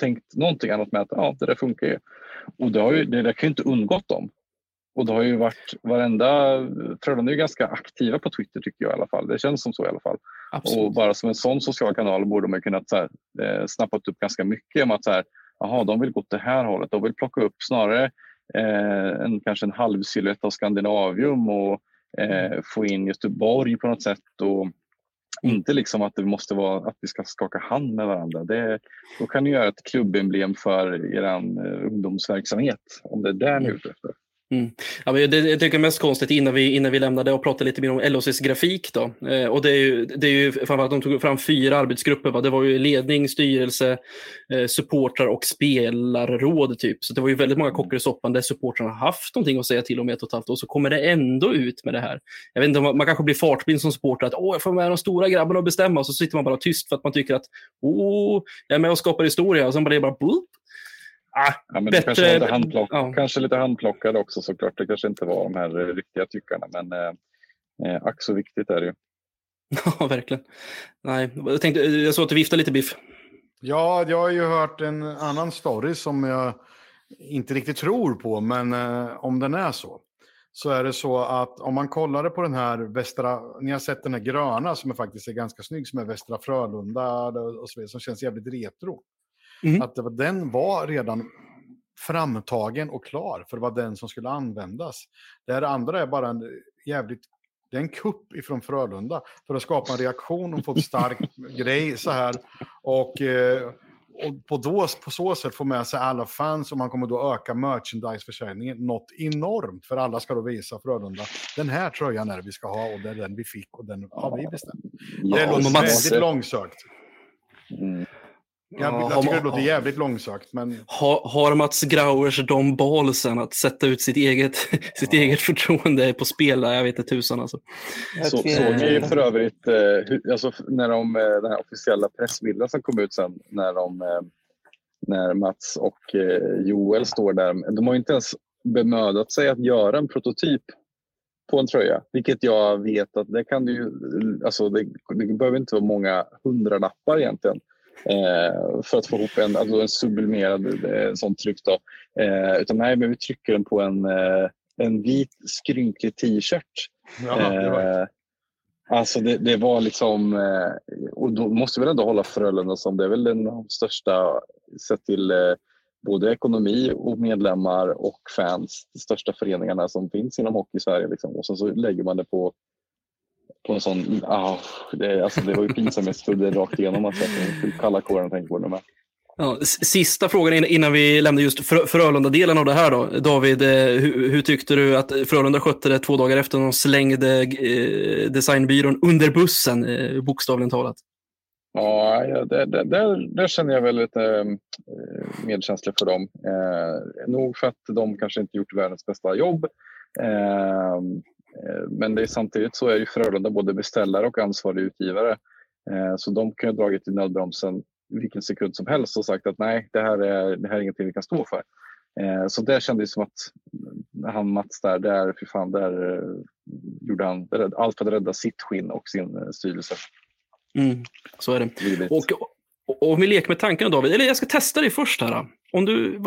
tänkt någonting annat med att ja, det där funkar ju. Och det, har ju, det där kan ju inte undgått dem. Och det har ju varit varenda, Frölunda är ju ganska aktiva på Twitter tycker jag i alla fall. Det känns som så i alla fall. Absolut. Och bara som en sån social kanal borde man kunnat så här, eh, snappat upp ganska mycket om att så här, aha, de vill gå åt det här hållet. De vill plocka upp snarare eh, en, kanske en halv silhuett av Skandinavium och eh, få in Göteborg på något sätt. Och inte liksom att det måste vara att vi ska skaka hand med varandra. Det, då kan ni göra ett klubbemblem för er eh, ungdomsverksamhet om det är det ni är ute efter. Mm. Ja, men det, jag tycker mest konstigt innan vi, innan vi lämnade och pratade lite mer om LHCs grafik. Då. Eh, och det är ju, det är ju framförallt de tog fram fyra arbetsgrupper. Va? Det var ju ledning, styrelse, eh, supportrar och spelarråd. Typ. Så det var ju väldigt många kockar i soppan där supportrarna haft någonting att säga till om i ett och ett halvt år. Så kommer det ändå ut med det här. Jag vet inte, man, man kanske blir fartblind som supporter. Att Åh, jag får med de stora grabbarna att bestämma. Och så sitter man bara tyst för att man tycker att Åh, jag är med och skapar historia. Och sen bara det bara. Ah, Ja, men det Bättre- kanske, lite handplock, ja. kanske lite handplockade också såklart. Det kanske inte var de här eh, riktiga tyckarna men eh, eh, ack så viktigt är det ju. Ja, verkligen. Nej, jag, tänkte, jag såg att du viftade lite Biff. Ja, jag har ju hört en annan story som jag inte riktigt tror på, men eh, om den är så. Så är det så att om man kollade på den här Västra, ni har sett den här gröna som är faktiskt är ganska snygg, som är Västra Frölunda och så vidare, som känns jävligt retro. Mm. Att det var, den var redan framtagen och klar, för det var den som skulle användas. Det här andra är bara en jävligt det är en kupp ifrån Frölunda för att skapa en reaktion och få en stark grej så här. Och, eh, och på, då, på så sätt få med sig alla fans och man kommer då öka merchandiseförsäljningen något enormt. För alla ska då visa Frölunda, den här tröjan är det vi ska ha och det är den vi fick och den har vi bestämt. Ja, det låter väldigt långsökt. Mm. Jag, Ja, jag tycker det har- låter jävligt långsökt, men Har, har Mats Grauers de balsen att sätta ut sitt eget, sitt eget förtroende på spel? där? Jag vet inte tusan alltså. Så, såg ni för övrigt eh, hur, alltså, när de, eh, den här officiella pressbilden som kom ut sen när, de, eh, när Mats och eh, Joel står där. De har inte ens bemödat sig att göra en prototyp på en tröja. Vilket jag vet att det kan du ju, alltså det, det behöver inte vara många hundralappar egentligen. Eh, för att få ihop en, alltså en sublimerad eh, sån tryck. Då. Eh, utan nej, men vi trycker den på en, eh, en vit skrynklig t-shirt ja, alltså det, det var liksom, och då måste vi ändå hålla Frölunda som det är väl den största, sett till både ekonomi och medlemmar och fans, de största föreningarna som finns inom hockey i Sverige. Liksom. Och sen så lägger man det på, på en sån, ah, det, alltså det var ju pinsamhetsfull rakt igenom. Alltså, jag fick kalla kåren att tänka på det med. Ja, sista frågan in- innan vi lämnar just Frö- Frölunda-delen av det här då. David, eh, hur, hur tyckte du att Frölunda skötte det två dagar efter de slängde eh, designbyrån under bussen, eh, bokstavligen talat? Ja, det, det, där, där känner jag väl lite eh, medkänsla för dem. Eh, nog för att de kanske inte gjort världens bästa jobb. Eh, men det är samtidigt så är ju Frölunda både beställare och ansvarig utgivare. Eh, så de kan ju ha dragit i nödbromsen vilken sekund som helst och sagt att nej, det här är, det här är ingenting vi kan stå för. Eh, så det kändes som att han Mats där, där, för fan, där eh, gjorde han allt för att rädda sitt skinn och sin eh, styrelse. Mm, så är det. Och, och om vi leker med tanken David, eller jag ska testa dig först här. Om du,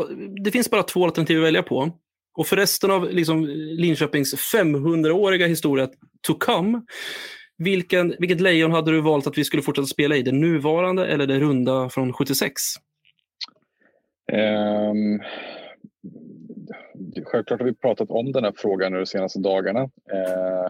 det finns bara två alternativ att välja på. Och för resten av liksom, Linköpings 500-åriga historia to come, vilken, vilket lejon hade du valt att vi skulle fortsätta spela i? Det nuvarande eller det runda från 76? Um, ehm, självklart har vi pratat om den här frågan nu de senaste dagarna. Uh,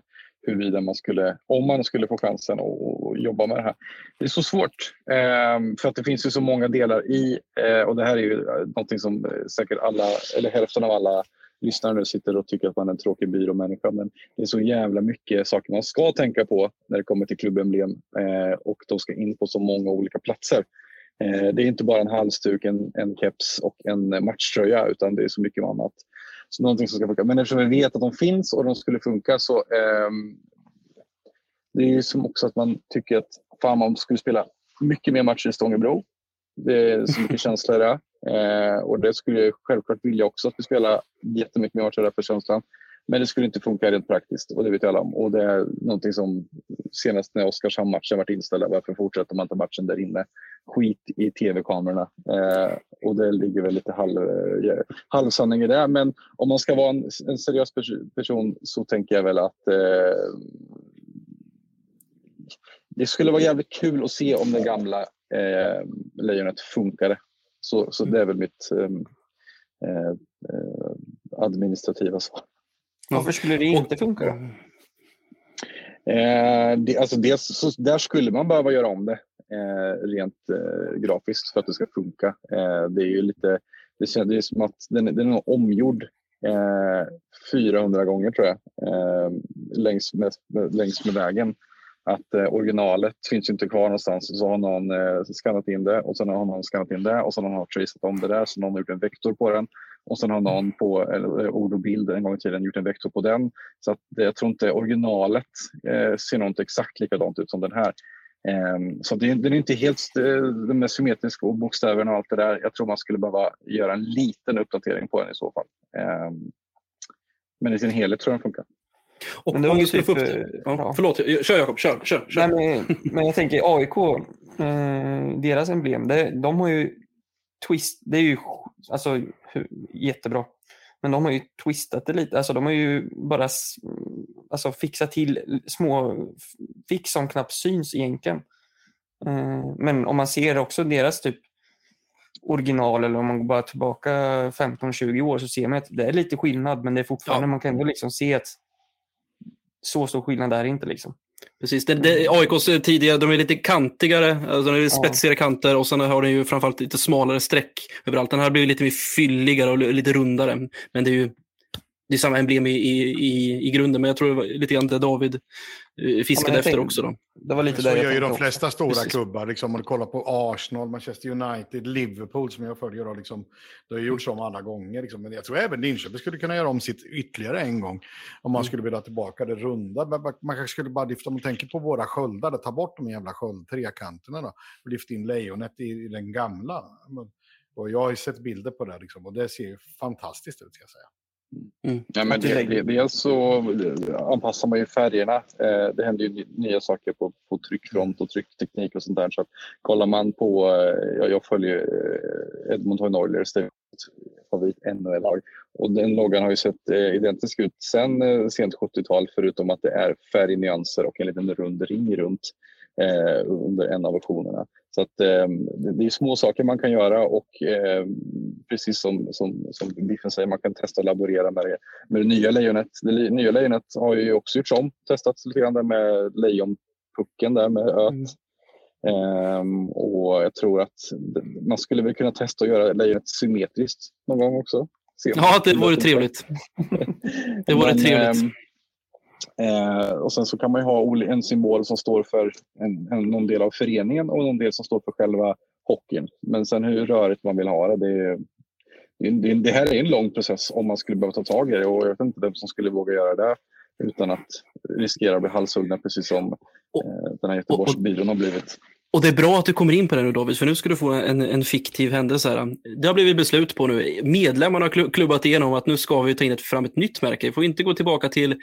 huruvida man skulle, om man skulle få chansen att att jobba med det här. Det är så svårt ehm, för att det finns ju så många delar i eh, och det här är ju någonting som eh, säkert alla, eller hälften av alla Lyssnarna nu sitter och tycker att man är en tråkig byråmänniska men det är så jävla mycket saker man ska tänka på när det kommer till klubbemblem eh, och de ska in på så många olika platser. Eh, Det är inte bara en halsduk, en, en keps och en matchtröja utan det är så mycket annat. Så någonting som ska funka. Men eftersom vi vet att de finns och de skulle funka så eh, det är ju som också att man tycker att fan man skulle spela mycket mer matcher i Stångebro. Det är så mycket känslor det. Eh, och det skulle jag självklart vilja också att vi spelar jättemycket mer för känslan. Men det skulle inte funka rent praktiskt och det vet alla om. Och det är någonting som senast när Oskarshamn-matchen varit inställd varför fortsätter man inte matchen där inne? Skit i tv-kamerorna. Eh, och det ligger väl lite halv, eh, halvsanning i det. Men om man ska vara en, en seriös pers- person så tänker jag väl att eh, det skulle vara jävligt kul att se om den gamla eh, lejonet funkade. Så, så det är väl mitt eh, eh, eh, administrativa svar. Varför skulle det inte funka då? Eh, det, alltså dels, så där skulle man behöva göra om det eh, rent eh, grafiskt för att det ska funka. Eh, det är ju lite, det, känns, som att den, den är omgjord eh, 400 gånger tror jag eh, längs, med, längs med vägen. Att eh, originalet finns inte kvar någonstans. Så har någon eh, skannat in det och sen har någon skannat in det och sen har någon traceat om det där. Så någon har gjort en vektor på den och sen har någon på eller, eh, ord och bild en gång i tiden gjort en vektor på den. Så att, jag tror inte originalet eh, ser nog inte exakt likadant ut som den här. Eh, så det, den är inte helt eh, med och bokstäverna och allt det där. Jag tror man skulle behöva göra en liten uppdatering på den i så fall. Eh, men i sin helhet tror jag den funkar. Och Men om du skulle typ, få upp eh, det. Ja, ja. Förlåt, kör Jakob, kör. kör, kör. Nej, men, men jag tänker AIK, eh, deras emblem, det, de har ju twist, det är ju alltså, jättebra. Men de har ju twistat det lite, alltså de har ju bara alltså, fixat till små fix som knappt syns egentligen. Eh, men om man ser också deras typ original eller om man går bara tillbaka 15-20 år så ser man att det är lite skillnad men det är fortfarande, Ja. man kan ändå liksom se att så stor skillnad är det inte liksom. Precis. Det, det, AIKs tidiga, de är lite kantigare, alltså de är spetsigare kanter och sen har den ju framförallt lite smalare streck överallt. Den här blir lite mer fylligare och lite rundare. Men det är ju det är samma emblem i, i, i, i grunden, men jag tror det var lite grann det David eh, fiskade jag efter tänkte- också. Då. Det var lite Så där gör jag ju de också. flesta stora Precis. klubbar. Liksom, om du kollar på Arsenal, Manchester United, Liverpool som jag följer. Då, liksom, det har gjorts om alla gånger. Liksom. Men jag tror även Linköping skulle kunna göra om sitt ytterligare en gång. Om man skulle vilja tillbaka det runda. Men Man man kanske skulle bara lyfta, om man tänker på våra sköldar, ta bort de jävla sköld, trekanterna då. Och lyfta in lejonet i, i den gamla. Och jag har ju sett bilder på det liksom, och det ser ju fantastiskt ut ska jag säga. Ja, men det, dels så anpassar man ju färgerna. Eh, det händer ju ny- nya saker på, på tryckfront och tryckteknik och sånt där. Så att kollar man på, eh, jag, jag följer eh, Edmonton Oilers, det är mitt favorit NHL-lag. Och den loggan har ju sett eh, identisk ut eh, sent 70-tal förutom att det är färgnyanser och en liten rund ring runt eh, under en av versionerna. Så att, eh, det är små saker man kan göra och eh, precis som, som, som Biffen säger, man kan testa och laborera med det, med det nya lejonet. Det li- nya lejonet har ju också gjorts om, testats lite grann där med lejonpucken där med öt. Mm. Ehm, och jag tror att man skulle väl kunna testa att göra lejonet symmetriskt någon gång också. Ja, det vore trevligt. Det vore Men, trevligt. Eh, och sen så kan man ju ha en symbol som står för en, en, någon del av föreningen och någon del som står för själva hockeyn. Men sen hur rörigt man vill ha det, det, det, det här är en lång process om man skulle behöva ta tag i det och jag vet inte vem som skulle våga göra det utan att riskera att bli halshuggna precis som eh, den här Göteborgsbyrån har blivit. Och det är bra att du kommer in på det nu David, för nu ska du få en, en fiktiv händelse. Här. Det har blivit beslut på nu. Medlemmarna har klubbat igenom att nu ska vi ta in ett, fram ett nytt märke. Vi får inte gå tillbaka till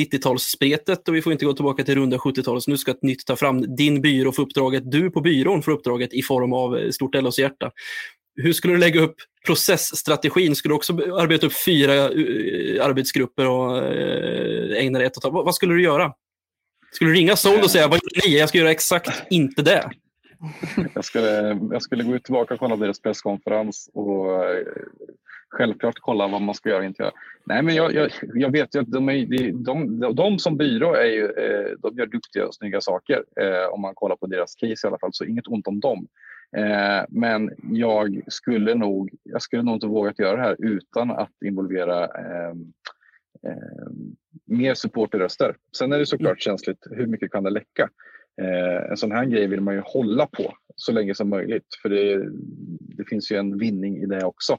90-talsspretet och vi får inte gå tillbaka till runda 70-talet. Nu ska ett nytt ta fram din byrå för uppdraget. Du på byrån får uppdraget i form av eh, stort LOs hjärta. Hur skulle du lägga upp processstrategin? Skulle du också arbeta upp fyra eh, arbetsgrupper och eh, ägna dig ett och ett halvt- vad skulle du göra? Skulle du ringa Sold och säga vad gör ni? Jag ska göra exakt inte det. Jag skulle, jag skulle gå ut tillbaka och kolla deras presskonferens och eh, självklart kolla vad man ska göra och inte göra. Nej, men jag, jag, jag vet ju att de, är, de, de, de som byrå är ju, eh, de gör duktiga och snygga saker. Eh, om man kollar på deras case i alla fall, så inget ont om dem. Men jag skulle nog, jag skulle nog inte vågat göra det här utan att involvera mer supporterröster. Sen är det såklart känsligt, hur mycket kan det läcka? Eh, en sån här grej vill man ju hålla på så länge som möjligt för det, det finns ju en vinning i det också.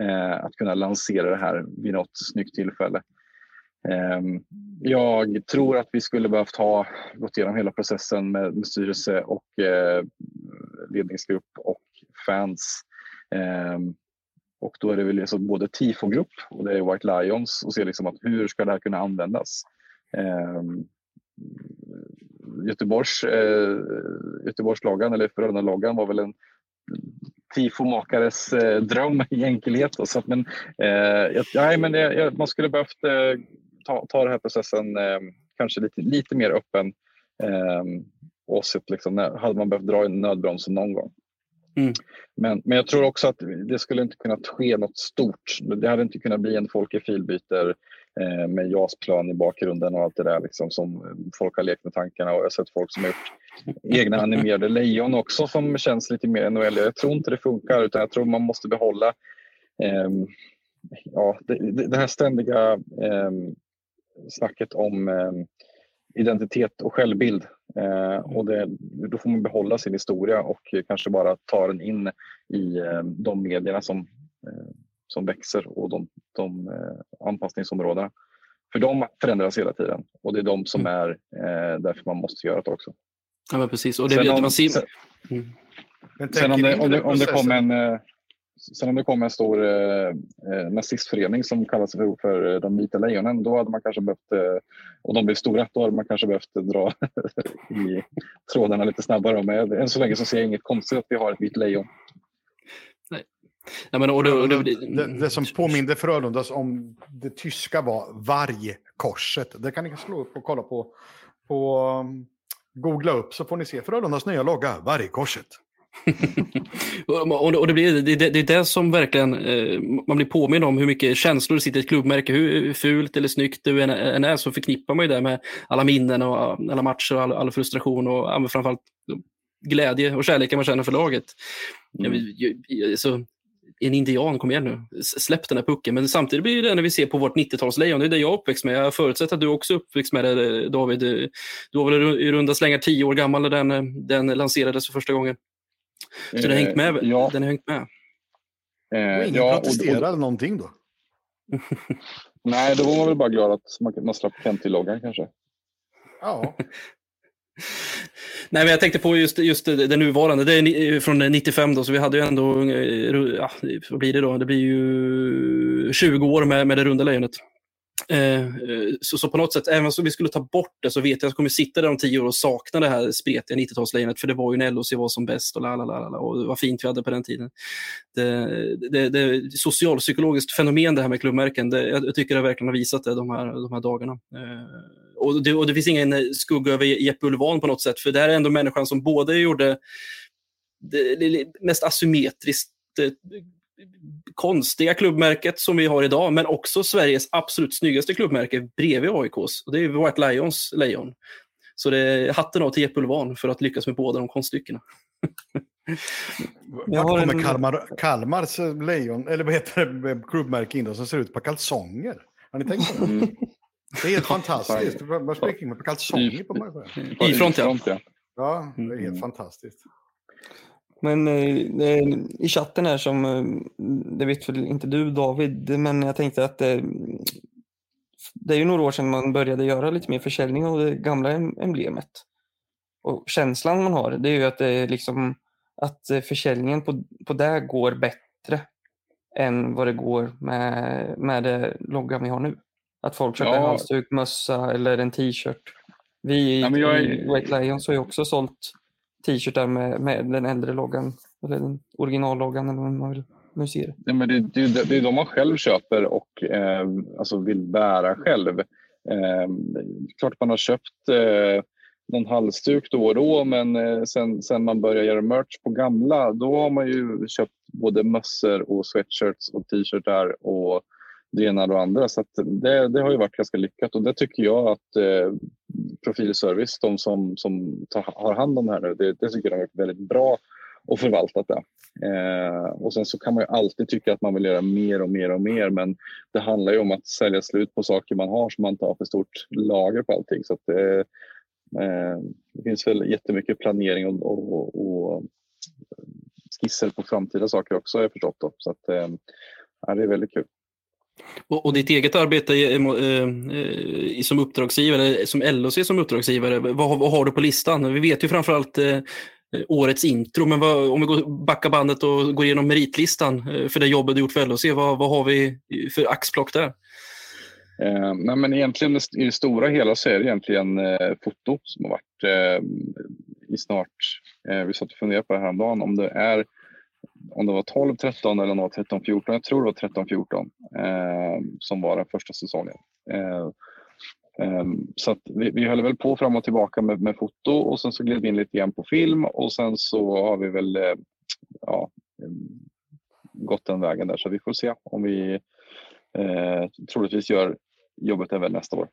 Eh, att kunna lansera det här vid något snyggt tillfälle. Eh, jag tror att vi skulle behövt ha gått igenom hela processen med, med styrelse och eh, ledningsgrupp och fans. Och då är det väl liksom både tifogrupp och det är White Lions och se liksom att hur ska det här kunna användas. Eh, Göteborgs, eh, Göteborgslagan eller Frölunda-loggan var väl en tifomakares eh, dröm i enkelhet. och så men, eh, jag, nej, men jag, man skulle behövt eh, ta, ta den här processen eh, kanske lite, lite mer öppen. Eh, och sett, liksom, när, hade man behövt dra i nödbromsen någon gång. Mm. Men, men jag tror också att det skulle inte kunna ske något stort. Det hade inte kunnat bli en Folke Filbyter eh, med JAS-plan i bakgrunden och allt det där liksom, som folk har lekt med tankarna. Och jag har sett folk som har gjort egna animerade lejon också som känns lite mer NHL. Jag tror inte det funkar utan jag tror man måste behålla eh, ja, det, det det här ständiga eh, snacket om eh, identitet och självbild. Eh, och det, då får man behålla sin historia och kanske bara ta den in i eh, de medierna som, eh, som växer och de, de eh, anpassningsområdena. För de förändras hela tiden och det är de som är eh, därför man måste göra det också. Ja, men precis. Och det, Sen om- man ser, sen- Mm. Sen om det, om det, om det kom en... eh, sen om det kom en stor eh, eh, nazistförening som kallas för, för de vita lejonen, då hade man kanske behövt, eh, och de blev stora, då hade man kanske behövt dra i trådarna lite snabbare. Men än så länge så ser jag inget konstigt att vi har ett vitt lejon. Nej, men, och det, och det, Det, det som påminde Frölundas om det tyska var vargkorset. Det kan ni slå upp och kolla på. på um, googla upp så får ni se Frölundas nya logga, vargkorset. och det, och det, blir, det, det är det som verkligen eh, man blir påminn om hur mycket känslor det sitter i ett klubbmärke. Hur fult eller snyggt det än, än är så förknippar man ju det med alla minnen och alla matcher och all, all frustration och ja, framförallt glädje och kärleken man känner för laget. Mm. Så, alltså, en indian, kom igen nu, släpp den här pucken. Men samtidigt blir det när vi ser på vårt 90-talslejon, det är det jag är uppväxt med. Jag förutsätter att du också är uppväxt med det David. Du var väl i runda slängar tio år gammal när den, den lanserades för första gången. Så den har hängt med. ja. Den har hängt med. Eh, Och ingen ja, protesterade och- någonting då? Nej, då var man väl bara glad att man, man slapp Kenty-loggan kanske. Ja. Nej, men jag tänkte på just, just det, nuvarande. Det är från 95 då, så vi hade ju ändå, eh, ja, vad blir det då? Det blir ju 20 år med, med det runda lejonet. Eh, eh, så, så på något sätt, även om vi skulle ta bort det så vet jag att jag kommer sitta där om tio år och sakna det här spretiga 90-talslejonet. För det var ju när LOC var som bäst och, la, la, la, la, och vad fint vi hade på den tiden. Det, det, det är ett socialpsykologiskt fenomen det här med klubbmärken. Det, jag, tycker det verkligen har visat det de här, de här dagarna. Eh, och, det, och det finns ingen skugga över Jeppe Ulvan på något sätt. För det här är ändå människan som både gjorde det, det mest asymmetriskt konstiga klubbmärket som vi har idag, men också Sveriges absolut snyggaste klubbmärke bredvid AIKs. Och det är White Lions lejon. Så det är hatten av till Jeppe Ulvan för att lyckas med båda de konststyckena. Jag Vart har kommer en- Kalmar, Kalmars lejon, eller vad heter det, klubbmärke in då, som ser ut på kalsonger? Har ni tänkt på det? Mm. Det är helt fantastiskt. Vad springer in med på kalsonger på mig? Y-front, ja. ja. Ja, det är helt Mm. fantastiskt. Men eh, är i chatten här som, eh, det vet väl inte du David, men jag tänkte att eh, det är ju några år sedan man började göra lite mer försäljning av det gamla em- emblemet. Och känslan man har, det är ju att det är liksom att eh, försäljningen på, på det går bättre än vad det går med, med det loggan vi har nu. Att folk köper en Ja. halsduk, mössa eller en t-shirt. Vi i, Ja, är- White Lions har ju också sålt t-shirtar med, med den äldre loggan, eller den originalloggan eller vad man vill nu ser. det. Ja, men det, det, det är de man själv köper och eh, alltså vill bära själv. Eh, klart man har köpt eh, någon halsduk då och då men eh, sen, sen man börjar göra merch på gamla då har man ju köpt både mössor och sweatshirts och t-shirtar och det ena och det andra. Så att det, det har ju varit ganska lyckat och det tycker jag att eh, Profilservice, de som, som tar, har hand om det här nu, det, det tycker jag har varit väldigt bra och förvaltat det. Eh, och sen så kan man ju alltid tycka att man vill göra mer och mer och mer men det handlar ju om att sälja slut på saker man har så man inte har för stort lager på allting. Så att, eh, eh det finns väl jättemycket planering och, och, och skisser på framtida saker också har jag förstått. Då. Så att, eh, ja, det är väldigt kul. Och, och ditt eget arbete i- eh, eh som uppdragsgivare, eller som LOC som uppdragsgivare, vad, har- vad har du på listan? Vi vet ju framförallt eh, årets intro, men vad, om vi går backar bandet och går igenom meritlistan eh, för det jobbet du gjort för LOC, vad, vad har vi för axplock där? Eh, nej, men egentligen i det stora hela så är det egentligen eh, foto som har varit eh, i snart, eh, vi satt och funderade på det här om dagen, om det är om det var 12, 13 eller om det var 13, 14. Jag tror det var 13, 14 som var den första säsongen. Eh, eh, så vi, vi höll väl på fram och tillbaka med, med foto och sen så gled vi in lite grann på film och sen så har vi väl eh, ja, eh, gått den vägen där så vi får se om vi eh, troligtvis gör jobbet även nästa år.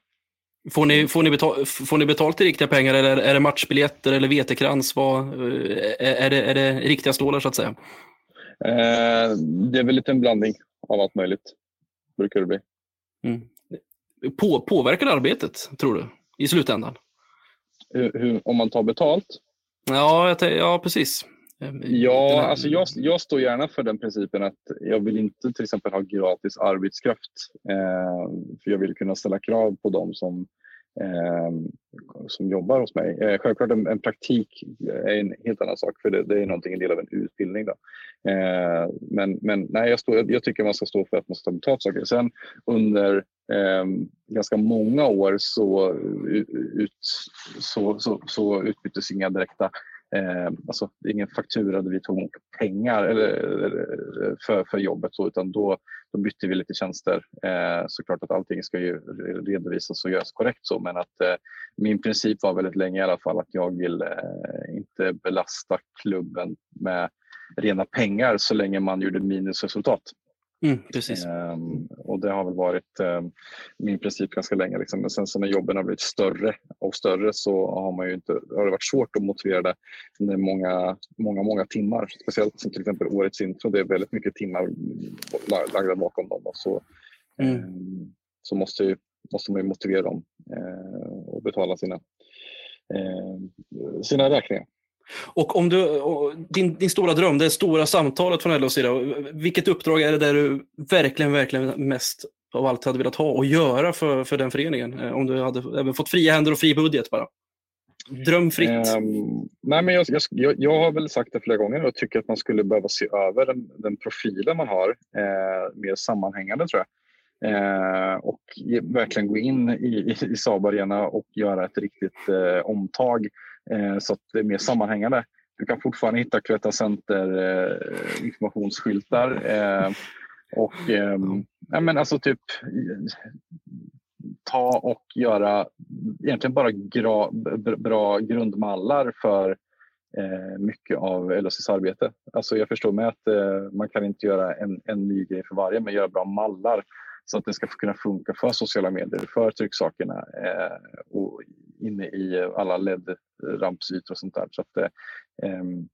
Får ni, får, ni betal, får ni betalt i riktiga pengar eller är det matchbiljetter eller vetekrans? Vad, eh, är, det, är det riktiga stålar så att säga? Eh, det är väl lite en blandning av allt möjligt. Brukar det bli. Mm. På, påverkar det arbetet, tror du, i slutändan? Hur, hur, om man tar betalt? Ja, ja precis. Eh, Ja, alltså jag, jag står gärna för den principen att jag vill inte till exempel ha gratis arbetskraft. Eh, för jag vill kunna ställa krav på dem som Ehm, som jobbar hos mig. Eh, självklart en, en, praktik är en helt annan sak för det, det är någonting, en del av en utbildning. Då. Eh, men men nej, jag, stå, jag tycker man ska stå för att man ska ta betalt saker. Sen under eh, ganska många år så, ut, så, så, så utbyttes inga direkta Eh, alltså, det är ingen faktura där vi tog emot pengar eller, eller, för, för jobbet så, utan då, då bytte vi lite tjänster. Eh, såklart att allting ska ju redovisas och göras korrekt så men att eh, min princip var väldigt länge i alla fall att jag vill eh, inte belasta klubben med rena pengar så länge man gjorde minusresultat. Mm, precis. Um, och det har väl varit um, min princip ganska länge. Liksom. Men sen så när jobben har blivit större och större så har, man ju inte, har det varit svårt att motivera det med många, många, många timmar. Speciellt som till exempel årets intro. Det är väldigt mycket timmar lagda bakom dem. Och så mm. um, så måste, ju, måste man ju motivera dem uh, och betala sina, uh, sina räkningar. Och om du, din, din stora dröm, det stora samtalet från LOs sida, vilket uppdrag är det där du verkligen, verkligen mest av allt hade velat ha och göra för, för den föreningen? Eh, om du hade även fått fria händer och fri budget bara. Drömfritt. Um, nej men jag, jag, jag, har väl sagt det flera gånger och tycker att man skulle behöva se över den, den profilen man har eh, mer sammanhängande tror jag. Eh, och verkligen gå in i, i, i Saab Arena och göra ett riktigt eh, omtag Eh, så att det är mer sammanhängande. Du kan fortfarande hitta Cloetta Center eh, informationsskyltar. Eh, och ehm, ja, men alltså typ ta och göra egentligen bara gra, bra grundmallar för eh, mycket av LSS arbete. Alltså jag förstår med att eh, man kan inte göra en, en ny grej för varje men göra bra mallar så att det ska kunna funka för sociala medier, för trycksakerna eh, och inne i alla LED-rampsytor och sånt där. Så att, eh, ehm,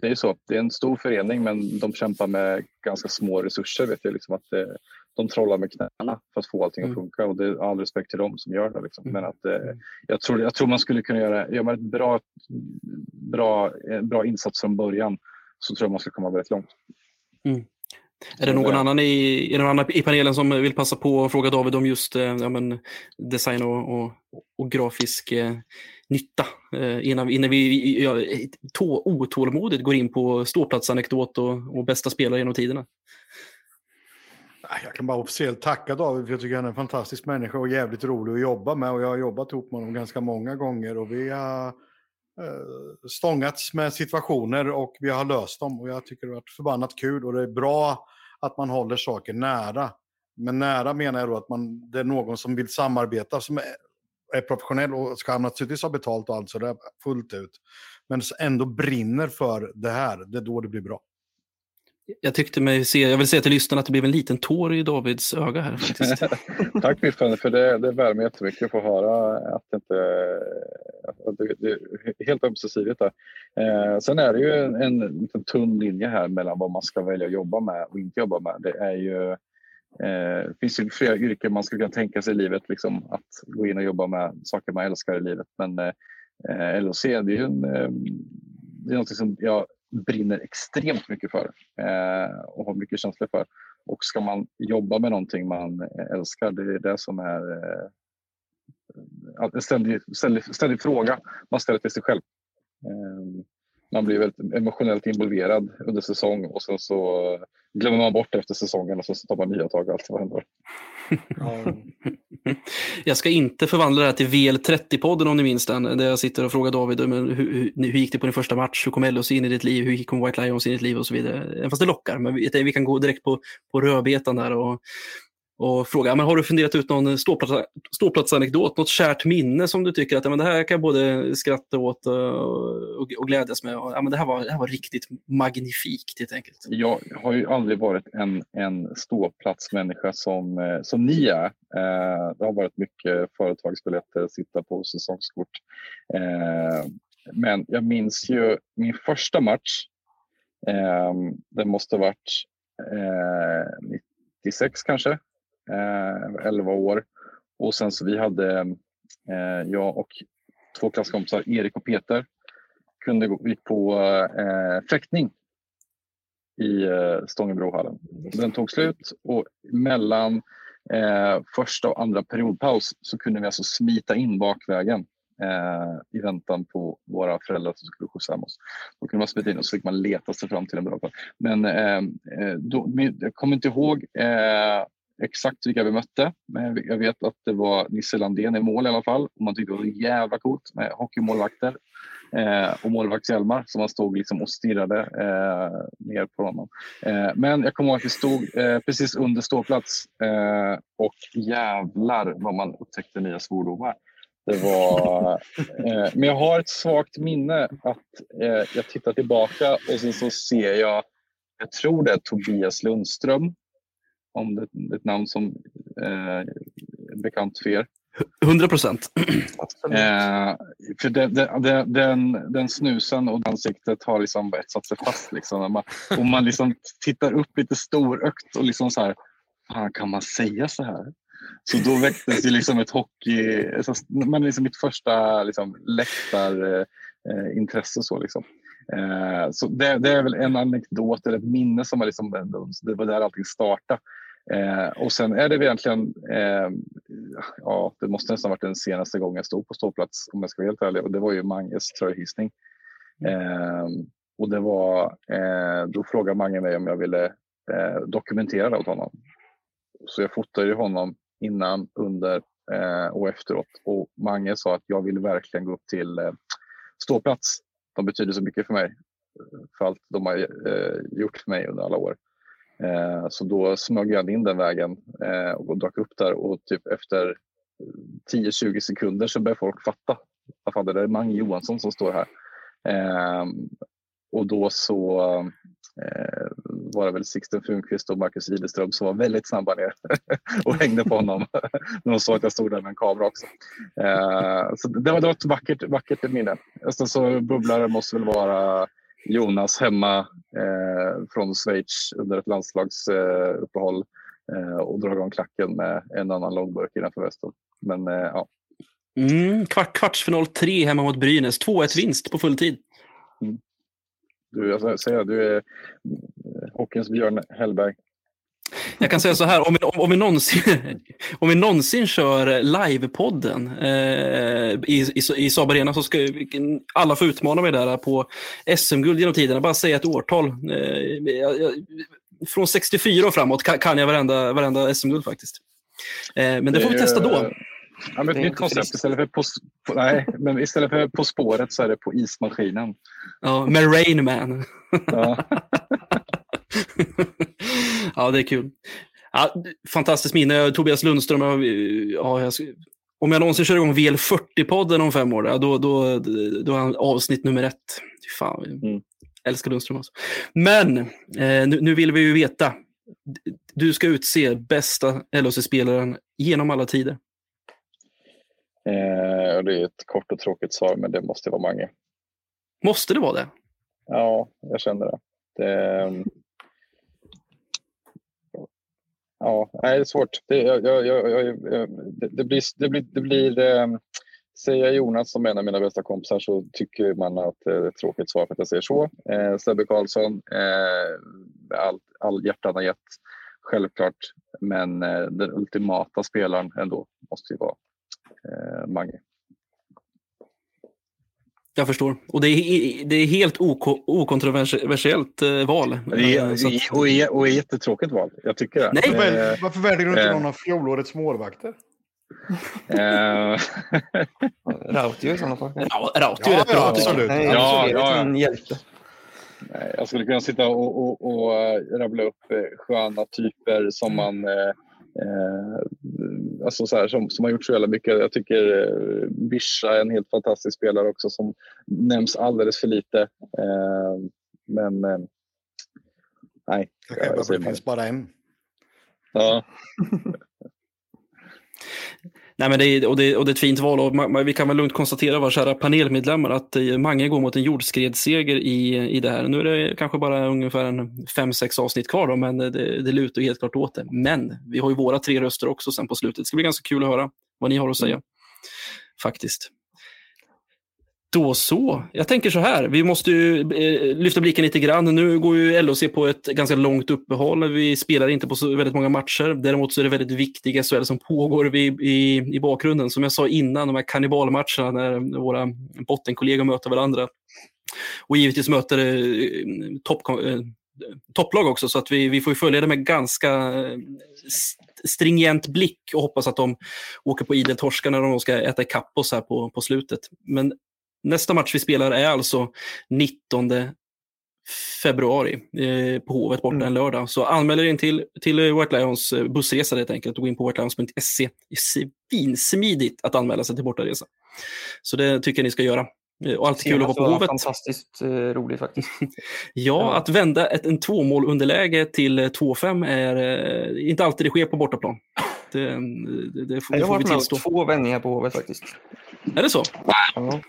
det är så. Det är en stor förening men de kämpar med ganska små resurser. Vet jag, liksom att, eh, de trollar med knäna för att få allting att mm. funka och det är all respekt till dem som gör det. Liksom. Men att, eh, jag, tror, jag tror man skulle kunna göra, gör man ett bra, bra, bra insats från början så tror jag man ska komma väldigt långt. Mm. Är det någon annan i, är någon annan i panelen som vill passa på att fråga David om just eh, ja, men, design och, och, och grafisk eh, nytta? Eh, innan, innan vi ja, tå, otålmodigt går in på ståplatsanekdot och, och bästa spelare genom tiderna. Jag kan bara officiellt tacka David för jag tycker han är en fantastisk människa och jävligt rolig att jobba med. Och jag har jobbat ihop med honom ganska många gånger och vi har eh, Eh, stångats med situationer och vi har löst dem. Och jag tycker det har varit förbannat kul och det är bra att man håller saker nära. Men nära menar jag då att man, det är någon som vill samarbeta som är, är professionell och ska naturligtvis ha betalt och allt sådär fullt ut. Men ändå brinner för det här, det är då det blir bra. Jag tyckte mig se, jag vill säga till lyssnarna att det blev en liten tår i Davids öga här. Faktiskt. Tack Miffen, för det, det värmer jättemycket att få höra att det inte att det, det är helt ömsesidigt. Där. Eh, sen är det ju en, en, en tunn linje här mellan vad man ska välja att jobba med och inte jobba med. Det är ju Eh, det finns ju flera yrken man skulle kunna tänka sig i livet, liksom, att gå in och jobba med saker man älskar i livet. Men eh, eh LOC, det är ju en, eh, det är något som jag brinner extremt mycket för eh, och har mycket känslor för. Och ska man jobba med någonting man älskar, det är det som är eh, en ständig, ständig, ständig fråga man ställer till sig själv. Eh, man blir väldigt emotionellt involverad under säsong och sen så glömmer man bort efter säsongen och så tar man nya tag allt vad händer. jag ska inte förvandla det här till VL30-podden om ni minns den, där jag sitter och frågar David men hur, hur, hur gick det på din första match, hur kom Ellos in i ditt liv, hur gick White Lions in i ditt liv? och så vidare. Även fast det lockar, men vi, vi kan gå direkt på, på rödbetan där och och fråga, men har du funderat ut någon ståplats, ståplatsanekdot, något kärt minne som du tycker att ja, men det här kan jag både skratta åt eh, och, och glädjas med? Ja, men det, här var, det här var riktigt magnifikt helt enkelt. Jag har ju aldrig varit en, en ståplatsmänniska som, eh, som ni är. Eh, det har varit mycket företagsbiljetter, sitta på säsongskort. Eh, men jag minns ju min första match. Eh, det måste ha varit eh, 96 kanske Eh, 11 år. Och sen så vi hade, eh, jag och två klasskompisar, Erik och Peter, kunde gå, gick på eh, fäktning i eh, Stångebrohallen. Den tog slut och mellan eh, första och andra periodpaus så kunde vi alltså smita in bakvägen eh, i väntan på våra föräldrar som skulle skjutsa hem oss. Då kunde man smita in och så fick man leta sig fram till en bra plats. Men eh, eh då, jag kommer inte ihåg eh, exakt vilka vi mötte. Men jag vet att det var Nisse Landén i mål i alla fall. Och man tyckte det var jävla coolt med hockeymålvakter eh, och målvaktshjälmar som man stod liksom och stirrade eh, ner på honom. Eh, men jag kommer ihåg att vi stod eh, precis under ståplats eh, och jävlar vad man upptäckte nya svordomar. Det var, eh, men jag har ett svagt minne att eh, jag tittar tillbaka och sen så ser jag, jag tror det är Tobias Lundström, om det är ett namn som är bekant för er. 100 procent. Eh, för det, det, det, den, den snusen och ansiktet har liksom etsat sig fast. Liksom. Man, och man liksom tittar upp lite storögt och liksom så här, fan, kan man säga så här? Så då väcktes ju liksom ett hockey... Så, men liksom mitt första liksom, läktarintresse. Så, liksom eh, så det, det, är väl en anekdot eller ett minne som var liksom, det var där allting startade. Eh, och sen är det egentligen, eh, ja det måste nästan varit den senaste gången jag stod på ståplats om jag ska vara helt ärlig och det var ju Manges tröjhissning. Eh, och det var, eh, då frågade Mange mig om jag ville eh, dokumentera det åt honom. Så jag fotade honom innan, under eh, och efteråt och Mange sa att jag vill verkligen gå upp till eh, ståplats. De betyder så mycket för mig, för allt de har eh, gjort för mig under alla år. Eh, så då smög jag in den vägen eh, och dök upp där och typ efter 10-20 sekunder så började folk fatta. Vad Fan, det där är Mange Johansson som står här. Eh, och då så eh, var det väl Sixten Funkvist och Marcus Widerström som var väldigt snabba ner och hängde på honom när de såg att jag stod där med en kamera också. så det var, ett vackert, vackert minne. Sen så bubblare måste väl vara Jonas hemma eh, från Schweiz under ett landslagsuppehåll eh, och dra igång klacken med en annan långburk innanför västen. Men eh, ja. Mm, kvart, kvartsfinal 3 hemma mot Brynäs. 2-1 vinst på fulltid. Mm. Du, jag säger, du är hockeyns Björn Hellberg. Jag kan säga så här, om vi, om, om vi, någonsin, om vi någonsin kör livepodden eh, i, i, i Saab Arena så ska alla få utmana mig där på SM-guld genom tiderna. Bara säga ett årtal. Eh, från 64 och framåt kan, kan jag varenda, varenda SM-guld faktiskt. Eh, men det får vi testa då. Ja, men ett nytt koncept. Istället för, på, på, nej, men istället för På spåret så är det På ismaskinen. Ja, med Rain Man. Ja. ja, det är kul. Ja, fantastiskt minne. Tobias Lundström, ja, jag, om jag någonsin kör igång VL40-podden om fem år, då, då, då är han avsnitt nummer ett. Fan, mm. älskar Lundström. Alltså. Men eh, nu, nu, vill vi ju veta. Du ska utse bästa LHC-spelaren genom alla tider. Eh, det är ett kort och tråkigt svar, men det måste vara Mange. Måste det vara det? Ja, jag känner det. det Ja, det är svårt. Det, jag, jag, jag, det, det blir... Det blir, det blir eh, säger jag Jonas som en av mina bästa kompisar så tycker man att eh, det är ett tråkigt svar för att jag säger så. Eh, Sebbe Karlsson, eh, all, all hjärtan har gett, självklart. Men eh, den ultimata spelaren ändå måste ju vara eh, Mange. Jag förstår. Och det är, det är helt okontroversiellt eh, val. Det är, att... och, är, och är jättetråkigt val. Jag tycker det. Nej. Varför, varför väljer du inte eh. någon av fjolårets målvakter? Eh. Rautio i sådana fall. Ja, Rautio är rätt bra. Absolut. Nej, ja, ja. En hjälte. Jag skulle kunna sitta och, och, och rabbla upp sköna typer som man Eh, alltså så här, som, som har gjort så jävla mycket. Jag tycker eh, Bisha är en helt fantastisk spelare också som nämns alldeles för lite. Eh, men eh, nej. Det finns bara en. Ja. Nej, men det är, och, det, och det är ett fint val och man, vi kan väl lugnt konstatera, våra kära panelmedlemmar, att eh, Mange går mot en jordskredsseger i, i det här. Nu är det kanske bara ungefär en fem, sex avsnitt kvar, då, men det, det lutar helt klart åt det. Men vi har ju våra tre röster också sen på slutet. Det ska bli ganska kul att höra vad ni har att säga. Mm. Faktiskt. Då så. Jag tänker så här, vi måste ju eh, lyfta blicken lite grann. Nu går ju LHC på ett ganska långt uppehåll. Vi spelar inte på så väldigt många matcher. Däremot så är det väldigt viktiga SHL som pågår i, i, i bakgrunden. Som jag sa innan, de här kannibalmatcherna när våra bottenkollegor möter varandra. Och givetvis möter eh, topp, eh, topplag också, så att vi, vi får ju följa det med ganska eh, stringent blick och hoppas att de åker på idel torska när de ska äta ikapp oss här på, på slutet. Men nästa match vi spelar är alltså 19 februari eh, på Hovet borta Mm. en lördag. Så anmäl er in till, till eh, White Lions eh, bussresa helt enkelt och gå in på whitelions.se. Det är svinsmidigt att anmäla sig till bortaresa. Så det tycker jag ni ska göra. Eh, Och alltid kul att vara på Hovet. fantastiskt eh, roligt faktiskt. Ja, att vända ett en tvåmål underläge till eh, 2-5 är eh, inte alltid det sker på bortaplan. Det, det, det får, Jag har varit med om två vändningar på Hovet faktiskt. Är det så? Ja.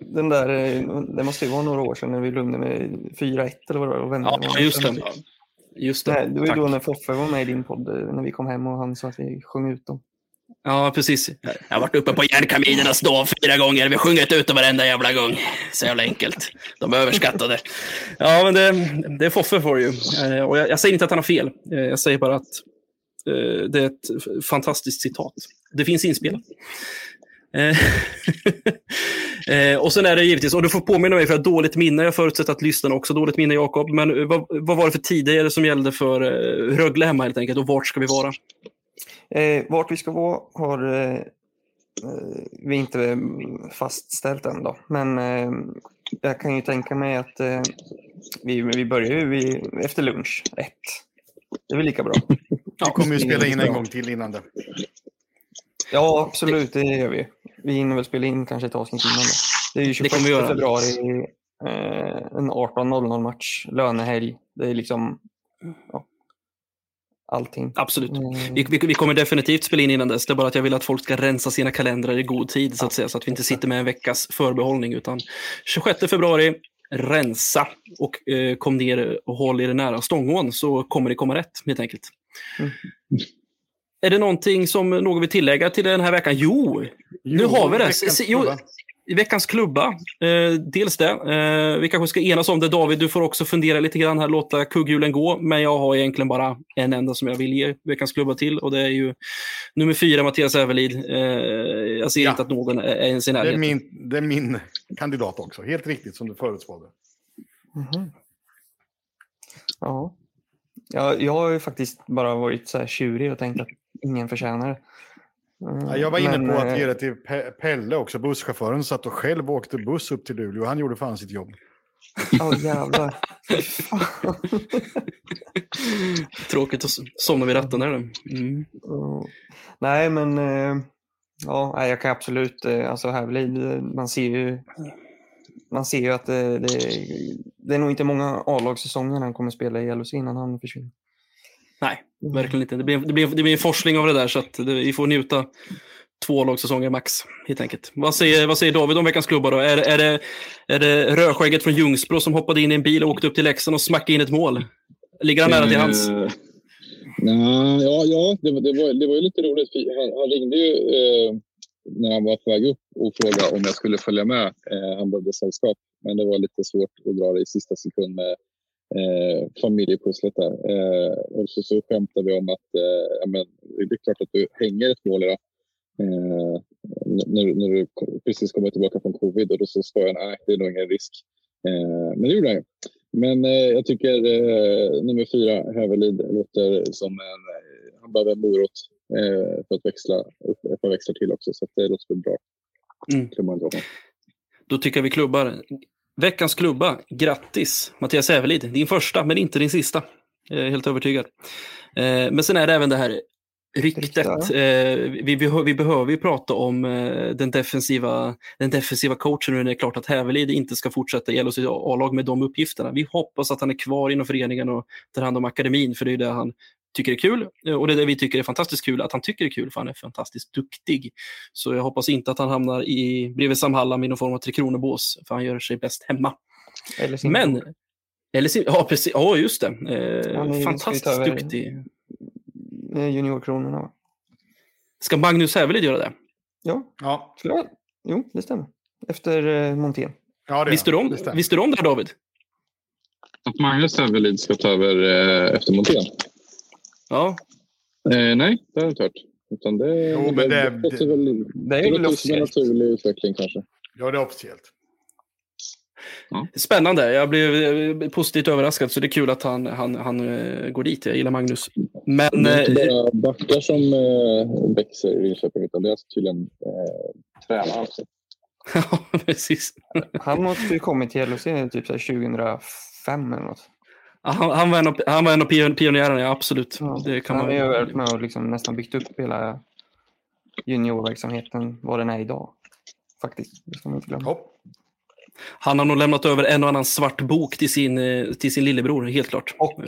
Den där, eh, det måste ju vara några år sedan när vi lugade med 4-1 eller vad det var. Ja, just det. Just det. Nej, det var ju då när Foffe var med i din podd, eh, när vi kom hem och han sa att vi sjöng ut dem. Ja, precis. Jag har varit uppe på järnkaminernas dag fyra gånger. Vi sjunger ut dem varenda jävla gång. Så jävla enkelt. De är överskattade. Ja, men det, det är Foffe för ju. Eh, Och jag, jag säger inte att han har fel. Jag säger bara att det är ett fantastiskt citat. Det finns inspelat. Eh, eh, och sen är det givetvis, och du får påminna mig för jag har dåligt minne, jag förutsätter att lyssnarna också har dåligt minne Jakob, men eh, vad, vad var det för tider som gällde för eh, Rögle hemma helt enkelt och vart ska vi vara? Eh, vart vi ska vara har eh, vi inte eh, fastställt än då. Men eh, jag kan ju tänka mig att eh, vi, vi börjar ju vid, efter lunch, ett. Det är väl lika bra. Vi kommer ju spela in en gång till innan det. Ja, absolut, det gör vi. Vi hinner väl spela in kanske ett avsnitt innan det. Det är ju Det 26 kommer vi göra. februari, eh, en 18.00 match, lönehelg. Det är liksom ja, allting. Absolut. Mm. Vi, vi, vi kommer definitivt spela in innan dess. Det är bara att jag vill att folk ska rensa sina kalendrar i god tid så att säga. Så att vi inte sitter med en veckas förbehållning. Utan 26 februari, rensa och eh, kom ner och håll er nära Stångån så kommer det komma rätt helt enkelt. Mm. Är det någonting som någon vill tillägga till den här veckan? Jo, nu har vi det. veckans jo, klubba. i veckans klubba. Eh, dels det. Eh, vi kanske ska enas om det. David, du får också fundera lite grann här, låta kugghjulen gå. Men jag har egentligen bara en enda som jag vill ge veckans klubba till och det är ju nummer fyra, Mattias Ävelid. Eh, jag ser Ja. inte att någon är ens i Det är, närheten. min, det är min kandidat också. Helt riktigt som du förutspådde. Mhm. Ja. ja. Jag har ju faktiskt bara varit så här tjurig och tänkt att ingen förtjänar det. Mm, Ja, Jag var inne men, på att eh, ge det till Pe- Pelle också. Busschauffören satt och själv åkte buss upp till Luleå. Han gjorde fan sitt jobb. Ja, jävlar. Fy fan. Tråkigt att somna vid ratten där. Mm. Mm. Nej, men eh, ja, jag kan absolut, eh, alltså Hävelid, man ser ju man ser ju att det, det, det är nog inte många A-lagssäsonger han kommer spela i LHC innan han försvinner. Nej, verkligen inte. Det blir, det blir, det blir en forsling av det där så att det, vi får njuta två lagsäsonger max helt enkelt. Vad säger, vad säger David om veckans klubbar då? Är, är, det, är det rödskägget från Ljungsbro som hoppade in i en bil och åkte upp till Leksand och smackade in ett mål? Ligger han nära till hans? Eh, nej, ja, ja det, var- det, var, det var ju lite roligt. Han, han ringde ju eh, när han var på väg upp och frågade om jag skulle följa med. Eh, han behövde sällskap, men det var lite svårt att dra det i sista sekund med eh, familjepusslet där. Eh, och så, så skämtade vi om att eh, ja, men, det är klart att du hänger ett mål idag. Eh, när, när du precis kommer tillbaka från covid och då så sa jag nej, det är nog ingen risk. Eh, men det gjorde ju. Men eh, jag tycker eh, nummer fyra, Hävelid, låter som en... Han behöver en morot för att växla par växlar till också. Så att det låter bra. Mm. Då tycker jag vi klubbar. Veckans klubba, grattis Mattias Ävelid. Din första, men inte din sista. Jag är helt övertygad. Eh, men sen är det även det här ryktet. Rykte, Eh, vi, behö- vi behöver ju prata om eh, den, defensiva, den defensiva coachen nu när det är klart att Hävelid inte ska fortsätta i LHC A-lag med de uppgifterna. Vi hoppas att han är kvar inom föreningen och tar hand om akademin, för det är det han tycker är kul. Eh, Och det är det vi tycker är fantastiskt kul, att han tycker det är kul, för han är fantastiskt duktig. Så jag hoppas inte att han hamnar i, bredvid Sam Hallam i någon form av Tre Kronor-bås, för han gör sig bäst hemma. Eller sin Men, bror. eller, sin- ja precis, ja just det. Eh, ju- fantastiskt duktig. Eh, juniorkronorna. va? Ska Magnus Hävelid göra det? Ja, Ja, jag. Jo, det stämmer. efter eh, Montén. Ja, Visste du, om, det visste du om det här David? Att Magnus Hävelid ska ta över eh, efter Montén? Ja, Eh, nej, det har jag inte hört. Utan det, Jo, men det- väl, Det är det väl låter som en officiellt. naturlig utveckling kanske. Ja, det är officiellt. spännande. Jag blev eh, positivt överraskad så det är kul att han, han, han eh, går dit. Jag gillar Magnus. Men Det är inte eh, bara backar som växer i Linköping utan det är alltså tydligen eh, tränare också. ja, precis. Han måste ju kommit till LHC typ så här 2005 eller något. Ja, Han, han, var en av, han var en av pion- pionjärerna, ja, absolut. Ja, Det kan han man... har ju varit med och liksom nästan byggt upp hela juniorverksamheten, vad den är idag. Faktiskt, det ska man inte glömma. Hopp. Han har nog lämnat över en och annan svart bok till sin, eh, till sin lillebror, helt klart. Och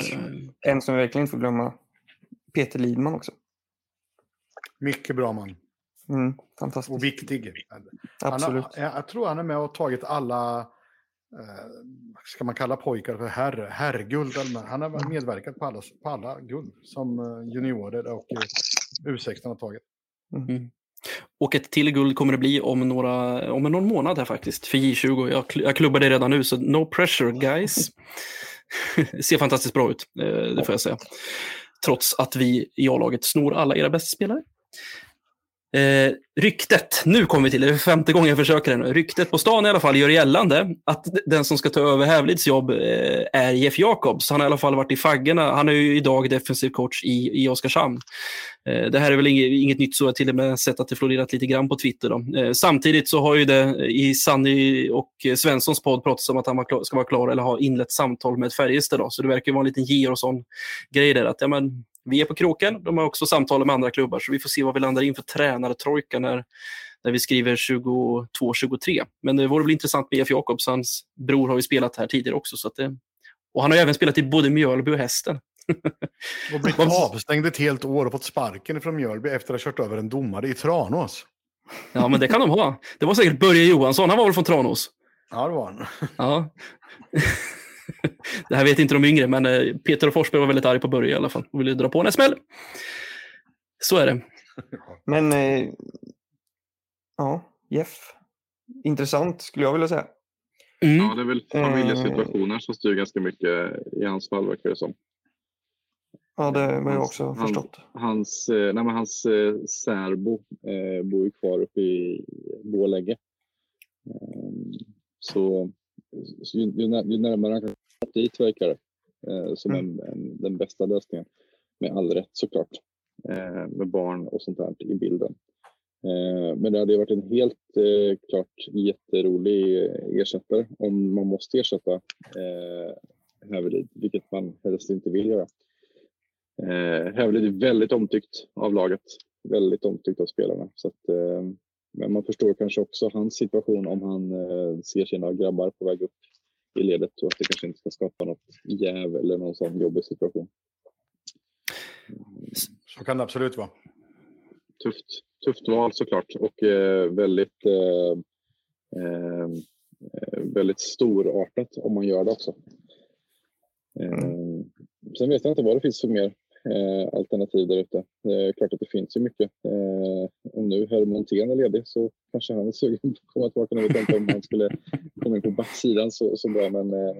en som vi verkligen inte får glömma, Peter Lidman också. Mycket bra man. Mm, Och fantastiskt. viktig. Han Absolut. har, jag, tror han är med och tagit alla, Eh, ska man kalla pojkar för herr, herrguld. Han har medverkat på alla, på alla guld som eh, juniorer och eh, U16 har tagit. Mm. Och ett till guld kommer det bli om, några, om någon månad här faktiskt, för J20. Jag, kl- jag klubbar det redan nu, så no pressure guys. det ser fantastiskt bra ut, det får jag säga. Trots att vi i A-laget snor alla era bästa spelare. Eh, ryktet, nu kommer vi till det, det är femte gången jag försöker det nu. Ryktet på stan i alla fall gör gällande att den som ska ta över Hävlids jobb eh, är Jeff Jacobs. Han har i alla fall varit i faggorna. Han är ju idag defensiv coach i, i Oskarshamn. Eh, Det här är väl inget, inget nytt så till och med sett att det florerat lite grann på Twitter. Då. Eh, Samtidigt så har ju det i Sanny och Svenssons podd pratats om att han var klar, ska vara klar eller ha inlett samtal med Färjestad. Då. Så det verkar ju vara en liten Georgsson grej där. Att, ja, men, vi är på kroken, de har också samtal med andra klubbar så vi får se vad vi landar in för tränartrojka när, när vi skriver 22-23. Men det vore väl intressant med Jeff Jakobs, hans bror har ju spelat här tidigare också. Så det, och han har även spelat i både Mjölby och Hästen. Och blivit avstängd ett helt år och fått sparken från Mjölby efter att ha kört över en domare i Tranås. Ja, men det kan de ha. Det var säkert Börje Johansson, han var väl från Tranås? Ja, det var han. Ja. det här vet inte de yngre, men eh, Peter och Forsberg var väldigt arg på Börje i alla fall och ville dra på en smäll. Så är det. Men eh, ja, Jeff. Intressant skulle jag vilja säga. Mm. Ja, det är väl familjesituationer som styr ganska mycket i hans fall verkar det som. Ja, det har jag Hans- också han- förstått. Hans, eh, nej, men hans eh, särbo eh, bor ju kvar uppe i Borlänge. Eh, så så ju, ju, när- ju närmare han kan komma dit verkar det eh, som en, en, den bästa lösningen. Med all rätt såklart. Eh, med barn och sånt där i bilden. Eh, men det hade varit en helt eh, klart jätterolig ersättare om man måste ersätta eh, Hävelid, vilket man helst inte vill göra. Eh, Hävelid är väldigt omtyckt av laget. Väldigt omtyckt av spelarna. Så att, eh, men man förstår kanske också hans situation om han eh, ser sina grabbar på väg upp i ledet och att det kanske inte ska skapa något jäv eller någon sån jobbig situation. Så kan det absolut vara. Tufft, tufft val såklart och eh, väldigt, eh, eh, väldigt storartat om man gör det också. Eh, sen vet jag inte vad det finns för mer eh, alternativ där ute. Det är klart att det finns ju mycket. Eh, om nu herr Montén är ledig så kanske han är sugen på att komma tillbaka. Nu vet jag inte om han skulle komma in på backsidan så, så bra men eh,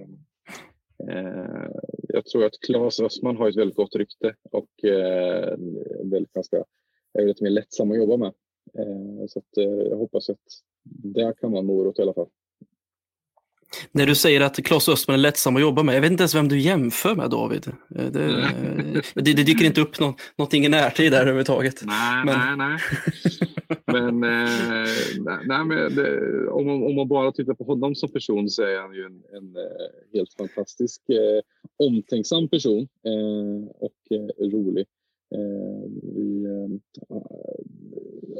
eh, jag tror att Claes Östman har ett väldigt gott rykte och eh, väldigt ganska är lite mer lättsam att jobba med. Eh, så att, eh, jag hoppas att det kan vara morot i alla fall. När du säger att Claes Östman är lättsam att jobba med, jag vet inte ens vem du jämför med David. Eh, Det, det, det dyker inte upp nå, någonting i närtid där överhuvudtaget. Nej, Men- nej, nej. men eh, nej, men det, om, man, om man bara tittar på honom som person så är han ju en, en eh, helt fantastisk, eh, omtänksam person eh, och eh, rolig. Eh, vi, eh,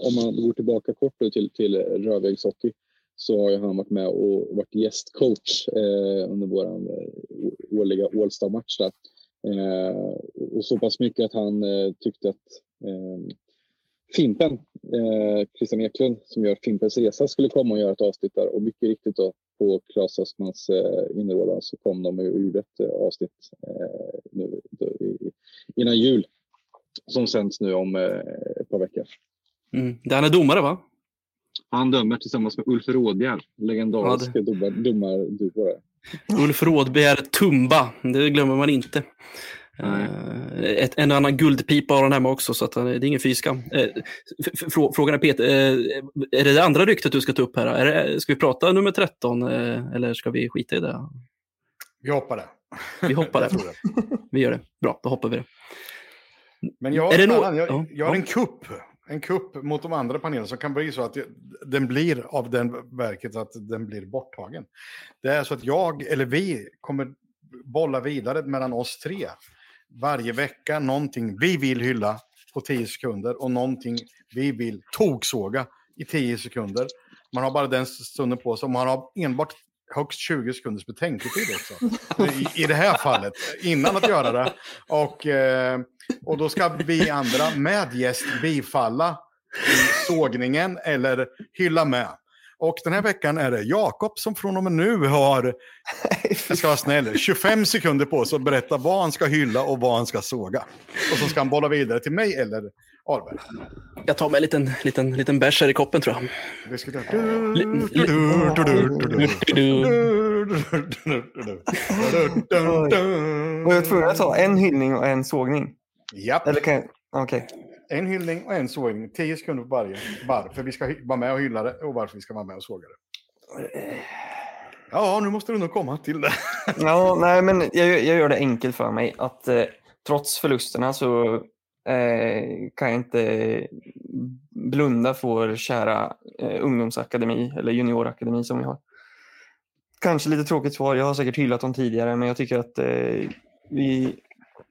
om man går tillbaka kort till, till Rödvägshockey så har ju han varit med och varit gästcoach eh, under vår eh, årliga All-star-match där. Eh, och så pass mycket att han eh, tyckte att eh, Fimpen, eh, Christian Eklund som gör Fimpens resa skulle komma och göra ett avsnitt där och mycket riktigt då på Claes Östmans eh, inrådan så kom de och gjorde ett eh, avsnitt eh, nu, då, i, innan jul som sänds nu om eh, ett par veckor. Mm. Där han är domare va? Han dömer tillsammans med Ulf Rådbjer, legendarisk Ja, domar, domarduo. Ulf Rådbjer Tumba, det glömmer man inte. Eh, Ett, en annan guldpipa har han hemma också, så att han, det är ingen fy skam. Eh, Frågan är Peter, eh, är det det andra ryktet du ska ta upp här? Är det, ska vi prata nummer 13 eh, eller ska vi skita i det? Vi hoppar det. Vi hoppar det. det. Vi gör det. Bra, då hoppar vi det. Men jag, Är det nå- jag, Ja, jag har en kupp. En kupp mot de andra panelerna som kan bli så att den blir av den verket att den blir borttagen. Det är så att jag, eller vi, kommer bolla vidare mellan oss tre. Varje vecka någonting vi vill hylla på 10 sekunder och någonting vi vill toksåga i 10 sekunder. Man har bara den stunden på sig och man har enbart högst 20 sekunders betänketid också. I, I det här fallet, innan att göra det. Och, eh, och då ska vi andra med gäst bifalla sågningen eller hylla med. Och den här veckan är det Jakob som från och med nu har, jag ska vara snäll, 25 sekunder på sig att berätta vad han ska hylla och vad han ska såga. Och så ska han bolla vidare till mig eller Ahlberg. Jag tar mig en liten, liten, liten bärs här i koppen tror jag. Vi ska... Var jag tvungen att ta en hyllning och en sågning? Japp, Eller kan jag... Okej. en hyllning och en sågning. 10 sekunder på varje. Varför vi ska vara med och hylla det och varför vi ska vara med och såga det. Ja, nu måste du nog komma till det. Ja, nej, men jag, jag gör det enkelt för mig. Att eh, trots förlusterna så eh, kan jag inte blunda för vår kära eh, ungdomsakademi eller juniorakademi som vi har. Kanske lite tråkigt svar. Jag har säkert hyllat dem tidigare, men jag tycker att eh, vi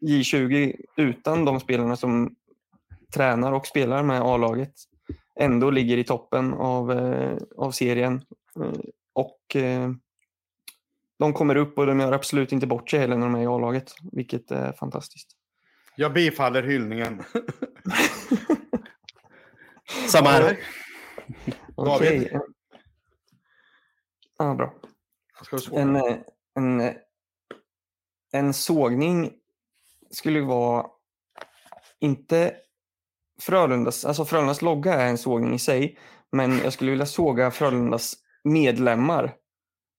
J20 utan de spelarna som tränar och spelar med A-laget ändå ligger i toppen av, eh, av serien. Eh, och eh, de kommer upp och de gör absolut inte bort sig heller när de är i A-laget, vilket är fantastiskt. Jag bifaller hyllningen. Samma här. David? Okej. Ja, bra. En, en, en sågning skulle vara inte Frölundas, alltså Frölundas logga är en sågning i sig, men jag skulle vilja såga Frölundas medlemmar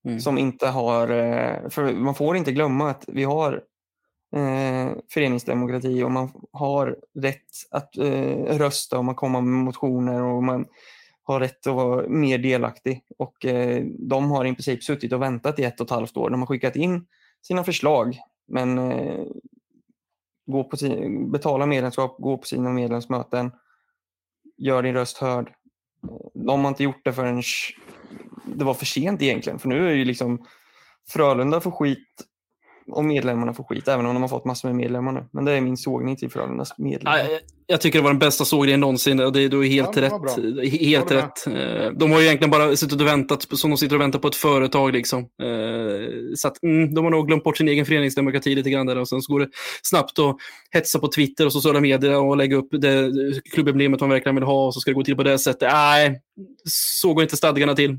Mm. som inte har, eh, för man får inte glömma att vi har eh, föreningsdemokrati och man har rätt att eh, rösta och man kommer med motioner och man har rätt att vara mer delaktig. Och eh, de har i princip suttit och väntat i ett och ett halvt år. De har skickat in sina förslag men eh, gå på sin, betala medlemskap, gå på sina medlemsmöten, gör din röst hörd. De har inte gjort det förrän det var för sent egentligen. För nu är ju liksom Frölunda får skit och medlemmarna får skit, även om de har fått massor med medlemmar nu. Men det är min sågning till Frölundas medlemmar. Ja, jag- Jag tycker det var den bästa sågningen någonsin det är då helt Ja, rätt. Helt rätt. Eh, De har ju egentligen bara suttit och väntat, som de sitter och väntar på ett företag. Liksom. Eh, Så att, mm, de har nog glömt bort sin egen föreningsdemokrati lite grann där och sen så går det snabbt att hetsa på Twitter och sociala medier och lägga upp det klubbemblemet man verkligen vill ha och så ska det gå till på det sättet. Nej, så går inte stadgarna till.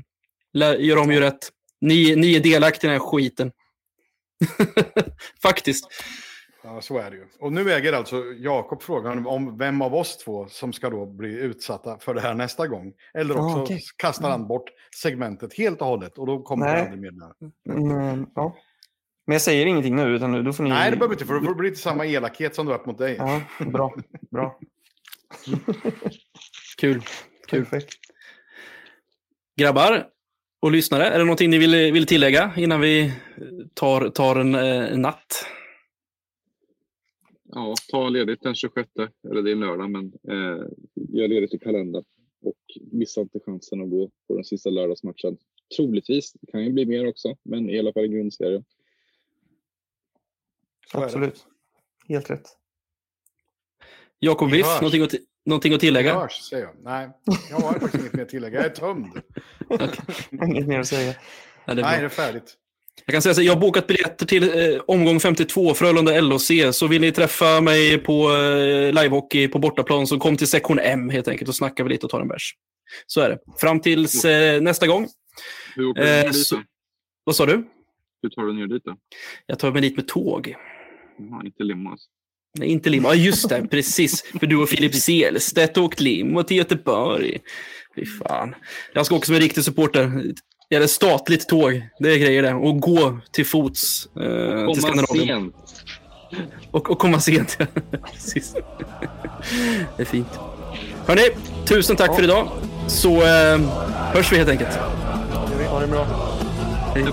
Gör om, gör rätt. Ni, ni är delaktiga i den här skiten. Faktiskt. Ja, så är det ju. Och nu äger alltså Jakob frågan om vem av oss två som ska då bli utsatta för det här nästa gång. Eller Ah, också okej. kastar han bort segmentet helt och hållet och då kommer Nej. det aldrig med. Men, ja. Men jag säger ingenting nu, utan nu- då får ni... Nej, det behöver inte, för då får det bli lite samma elakhet som du har haft mot dig. Ja, bra. bra. Kul. Kul. Perfekt. Grabbar och lyssnare, är det någonting ni vill, vill tillägga innan vi tar, tar en, eh, natt? Ja, ta ledigt den 26, eller det är lördag, men eh, gör ledigt i kalendern. Och missa inte chansen att gå på den sista lördagsmatchen. Troligtvis, det kan ju bli mer också, men i alla fall i grundserien. Absolut. Helt rätt. Jakob Biff, hörs. någonting att, någonting att tillägga? Hörs, säger jag. Nej, jag har faktiskt inget mer att tillägga. Jag är tömd. Inget mer att säga. Ja, det är Nej, det är färdigt. Jag kan säga så, jag har bokat biljetter till eh, omgång 52, Frölunda LOC. Så vill ni träffa mig på eh, livehockey på bortaplan så kom till sektion M helt enkelt och snacka vi lite och tar en bärs. Så är det. Fram tills eh, nästa gång. Hur åker du Eh, ner dit så- då? Vad sa du? Hur tar du ner dit då? Jag tar mig dit med tåg. Jaha, inte limo alltså. Nej, inte limo. Ja, just det. Precis. För du och Filip Selstedt åkt limo till Göteborg. Fy fan. Jag ska åka som en riktig supporter. Eller statligt tåg. Det är grejer det. Och gå till fots eh, till Komma Skandinavien. sent. Och, och komma sent. Precis. det är fint. Hörni, tusen tack för idag. Så eh, hörs vi helt enkelt. Ha det bra. Hej.